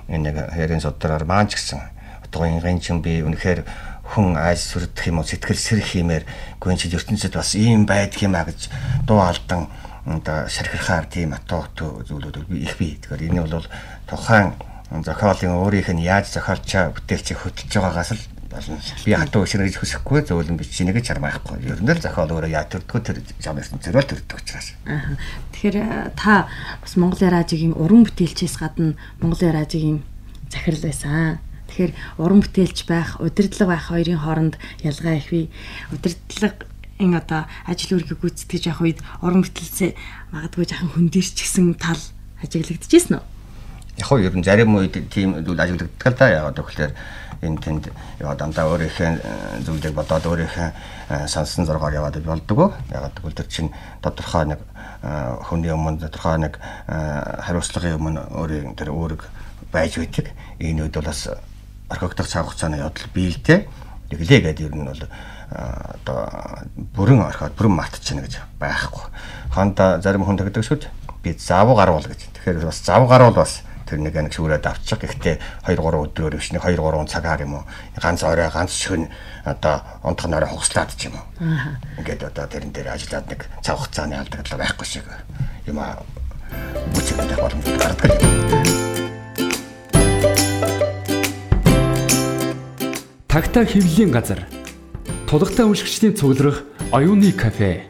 энэ нэг хэрийн судраар маань ч гэсэн одоо ингийн чин би үнэхээр хүн айс сүрдэх юм уу сэтгэл сэрэх юмэр гүнчил ертөнцид бас ийм байдаг юм а гэж дуу алдан одоо шархирхаар тийм атоот зүйлүүд их би. Тэгэхээр энэ бол тухайн зохиолын өөрийнх нь яаж зохиолчоо бүтээлчийг хөтлөж байгаагаас л болно. Би хатуу ишрэж хүсэхгүй зөөлөн бичнийг ч хармаахгүй. Ер нь л зохиол өөрөө яа төрдгөө тэр жамсан зэрэг төрдөг учраас. Аа. Тэгэхээр э, та бас Монголын радиогийн уран бүтээлчээс гадна Монголын радиогийн захирал байсан. Тэгэхээр уран бүтээлч байх, удирдлага байх хоёрын хооронд ялгаа их бий. Удирдлага энэ одоо ажил үргийг гүйцэтгэж явах үед уран бүтээлцээ магадгүй жахан хөндөрч гисэн тал ажиглагдчихсэн нь яг нь ер нь зарим үед тийм зүйл ажиглагддаг л да. Яагаад гэвэл энэ тэнд яа дандаа өөрийнхөө э, зүйлийг бодоод өөрийнхөө э, сансан зургаар яваад болдгоо яагаад гэвэл тэр чинь тодорхой нэг э, хүний өмнө тодорхой нэг хариуцлагын өмнө өөрийн тэр өөрөг байж байдаг энэ үед бол бас орхигдох цаг хугацааны явдал биелдэ тэглээ гэдэг ер нь бол одоо бүрэн орхиод бүрэн мартчихна гэж байхгүй. Хонда зарим хүн тэгдэг шүү дээ. Би завуу гарвал гэж. Тэгэхээр бас завуу гарвал бас тэр нэг аниг шүүрээд авчих. Гэхдээ 2 3 өдрөөр биш нэг 2 3 цагаар юм уу. Ганц орой ганц шөнө одоо онцгой нөрөө хугслаад ч юм уу. Ингээд одоо тэрэн дээр ажиллаад нэг цаг хугацааны алдаглал байхгүй шиг юм аа. Бүчтэй боломж гардаг. Тагта хөвлийн газар. Тулгатай уншигчдийн цуглах оюуны кафе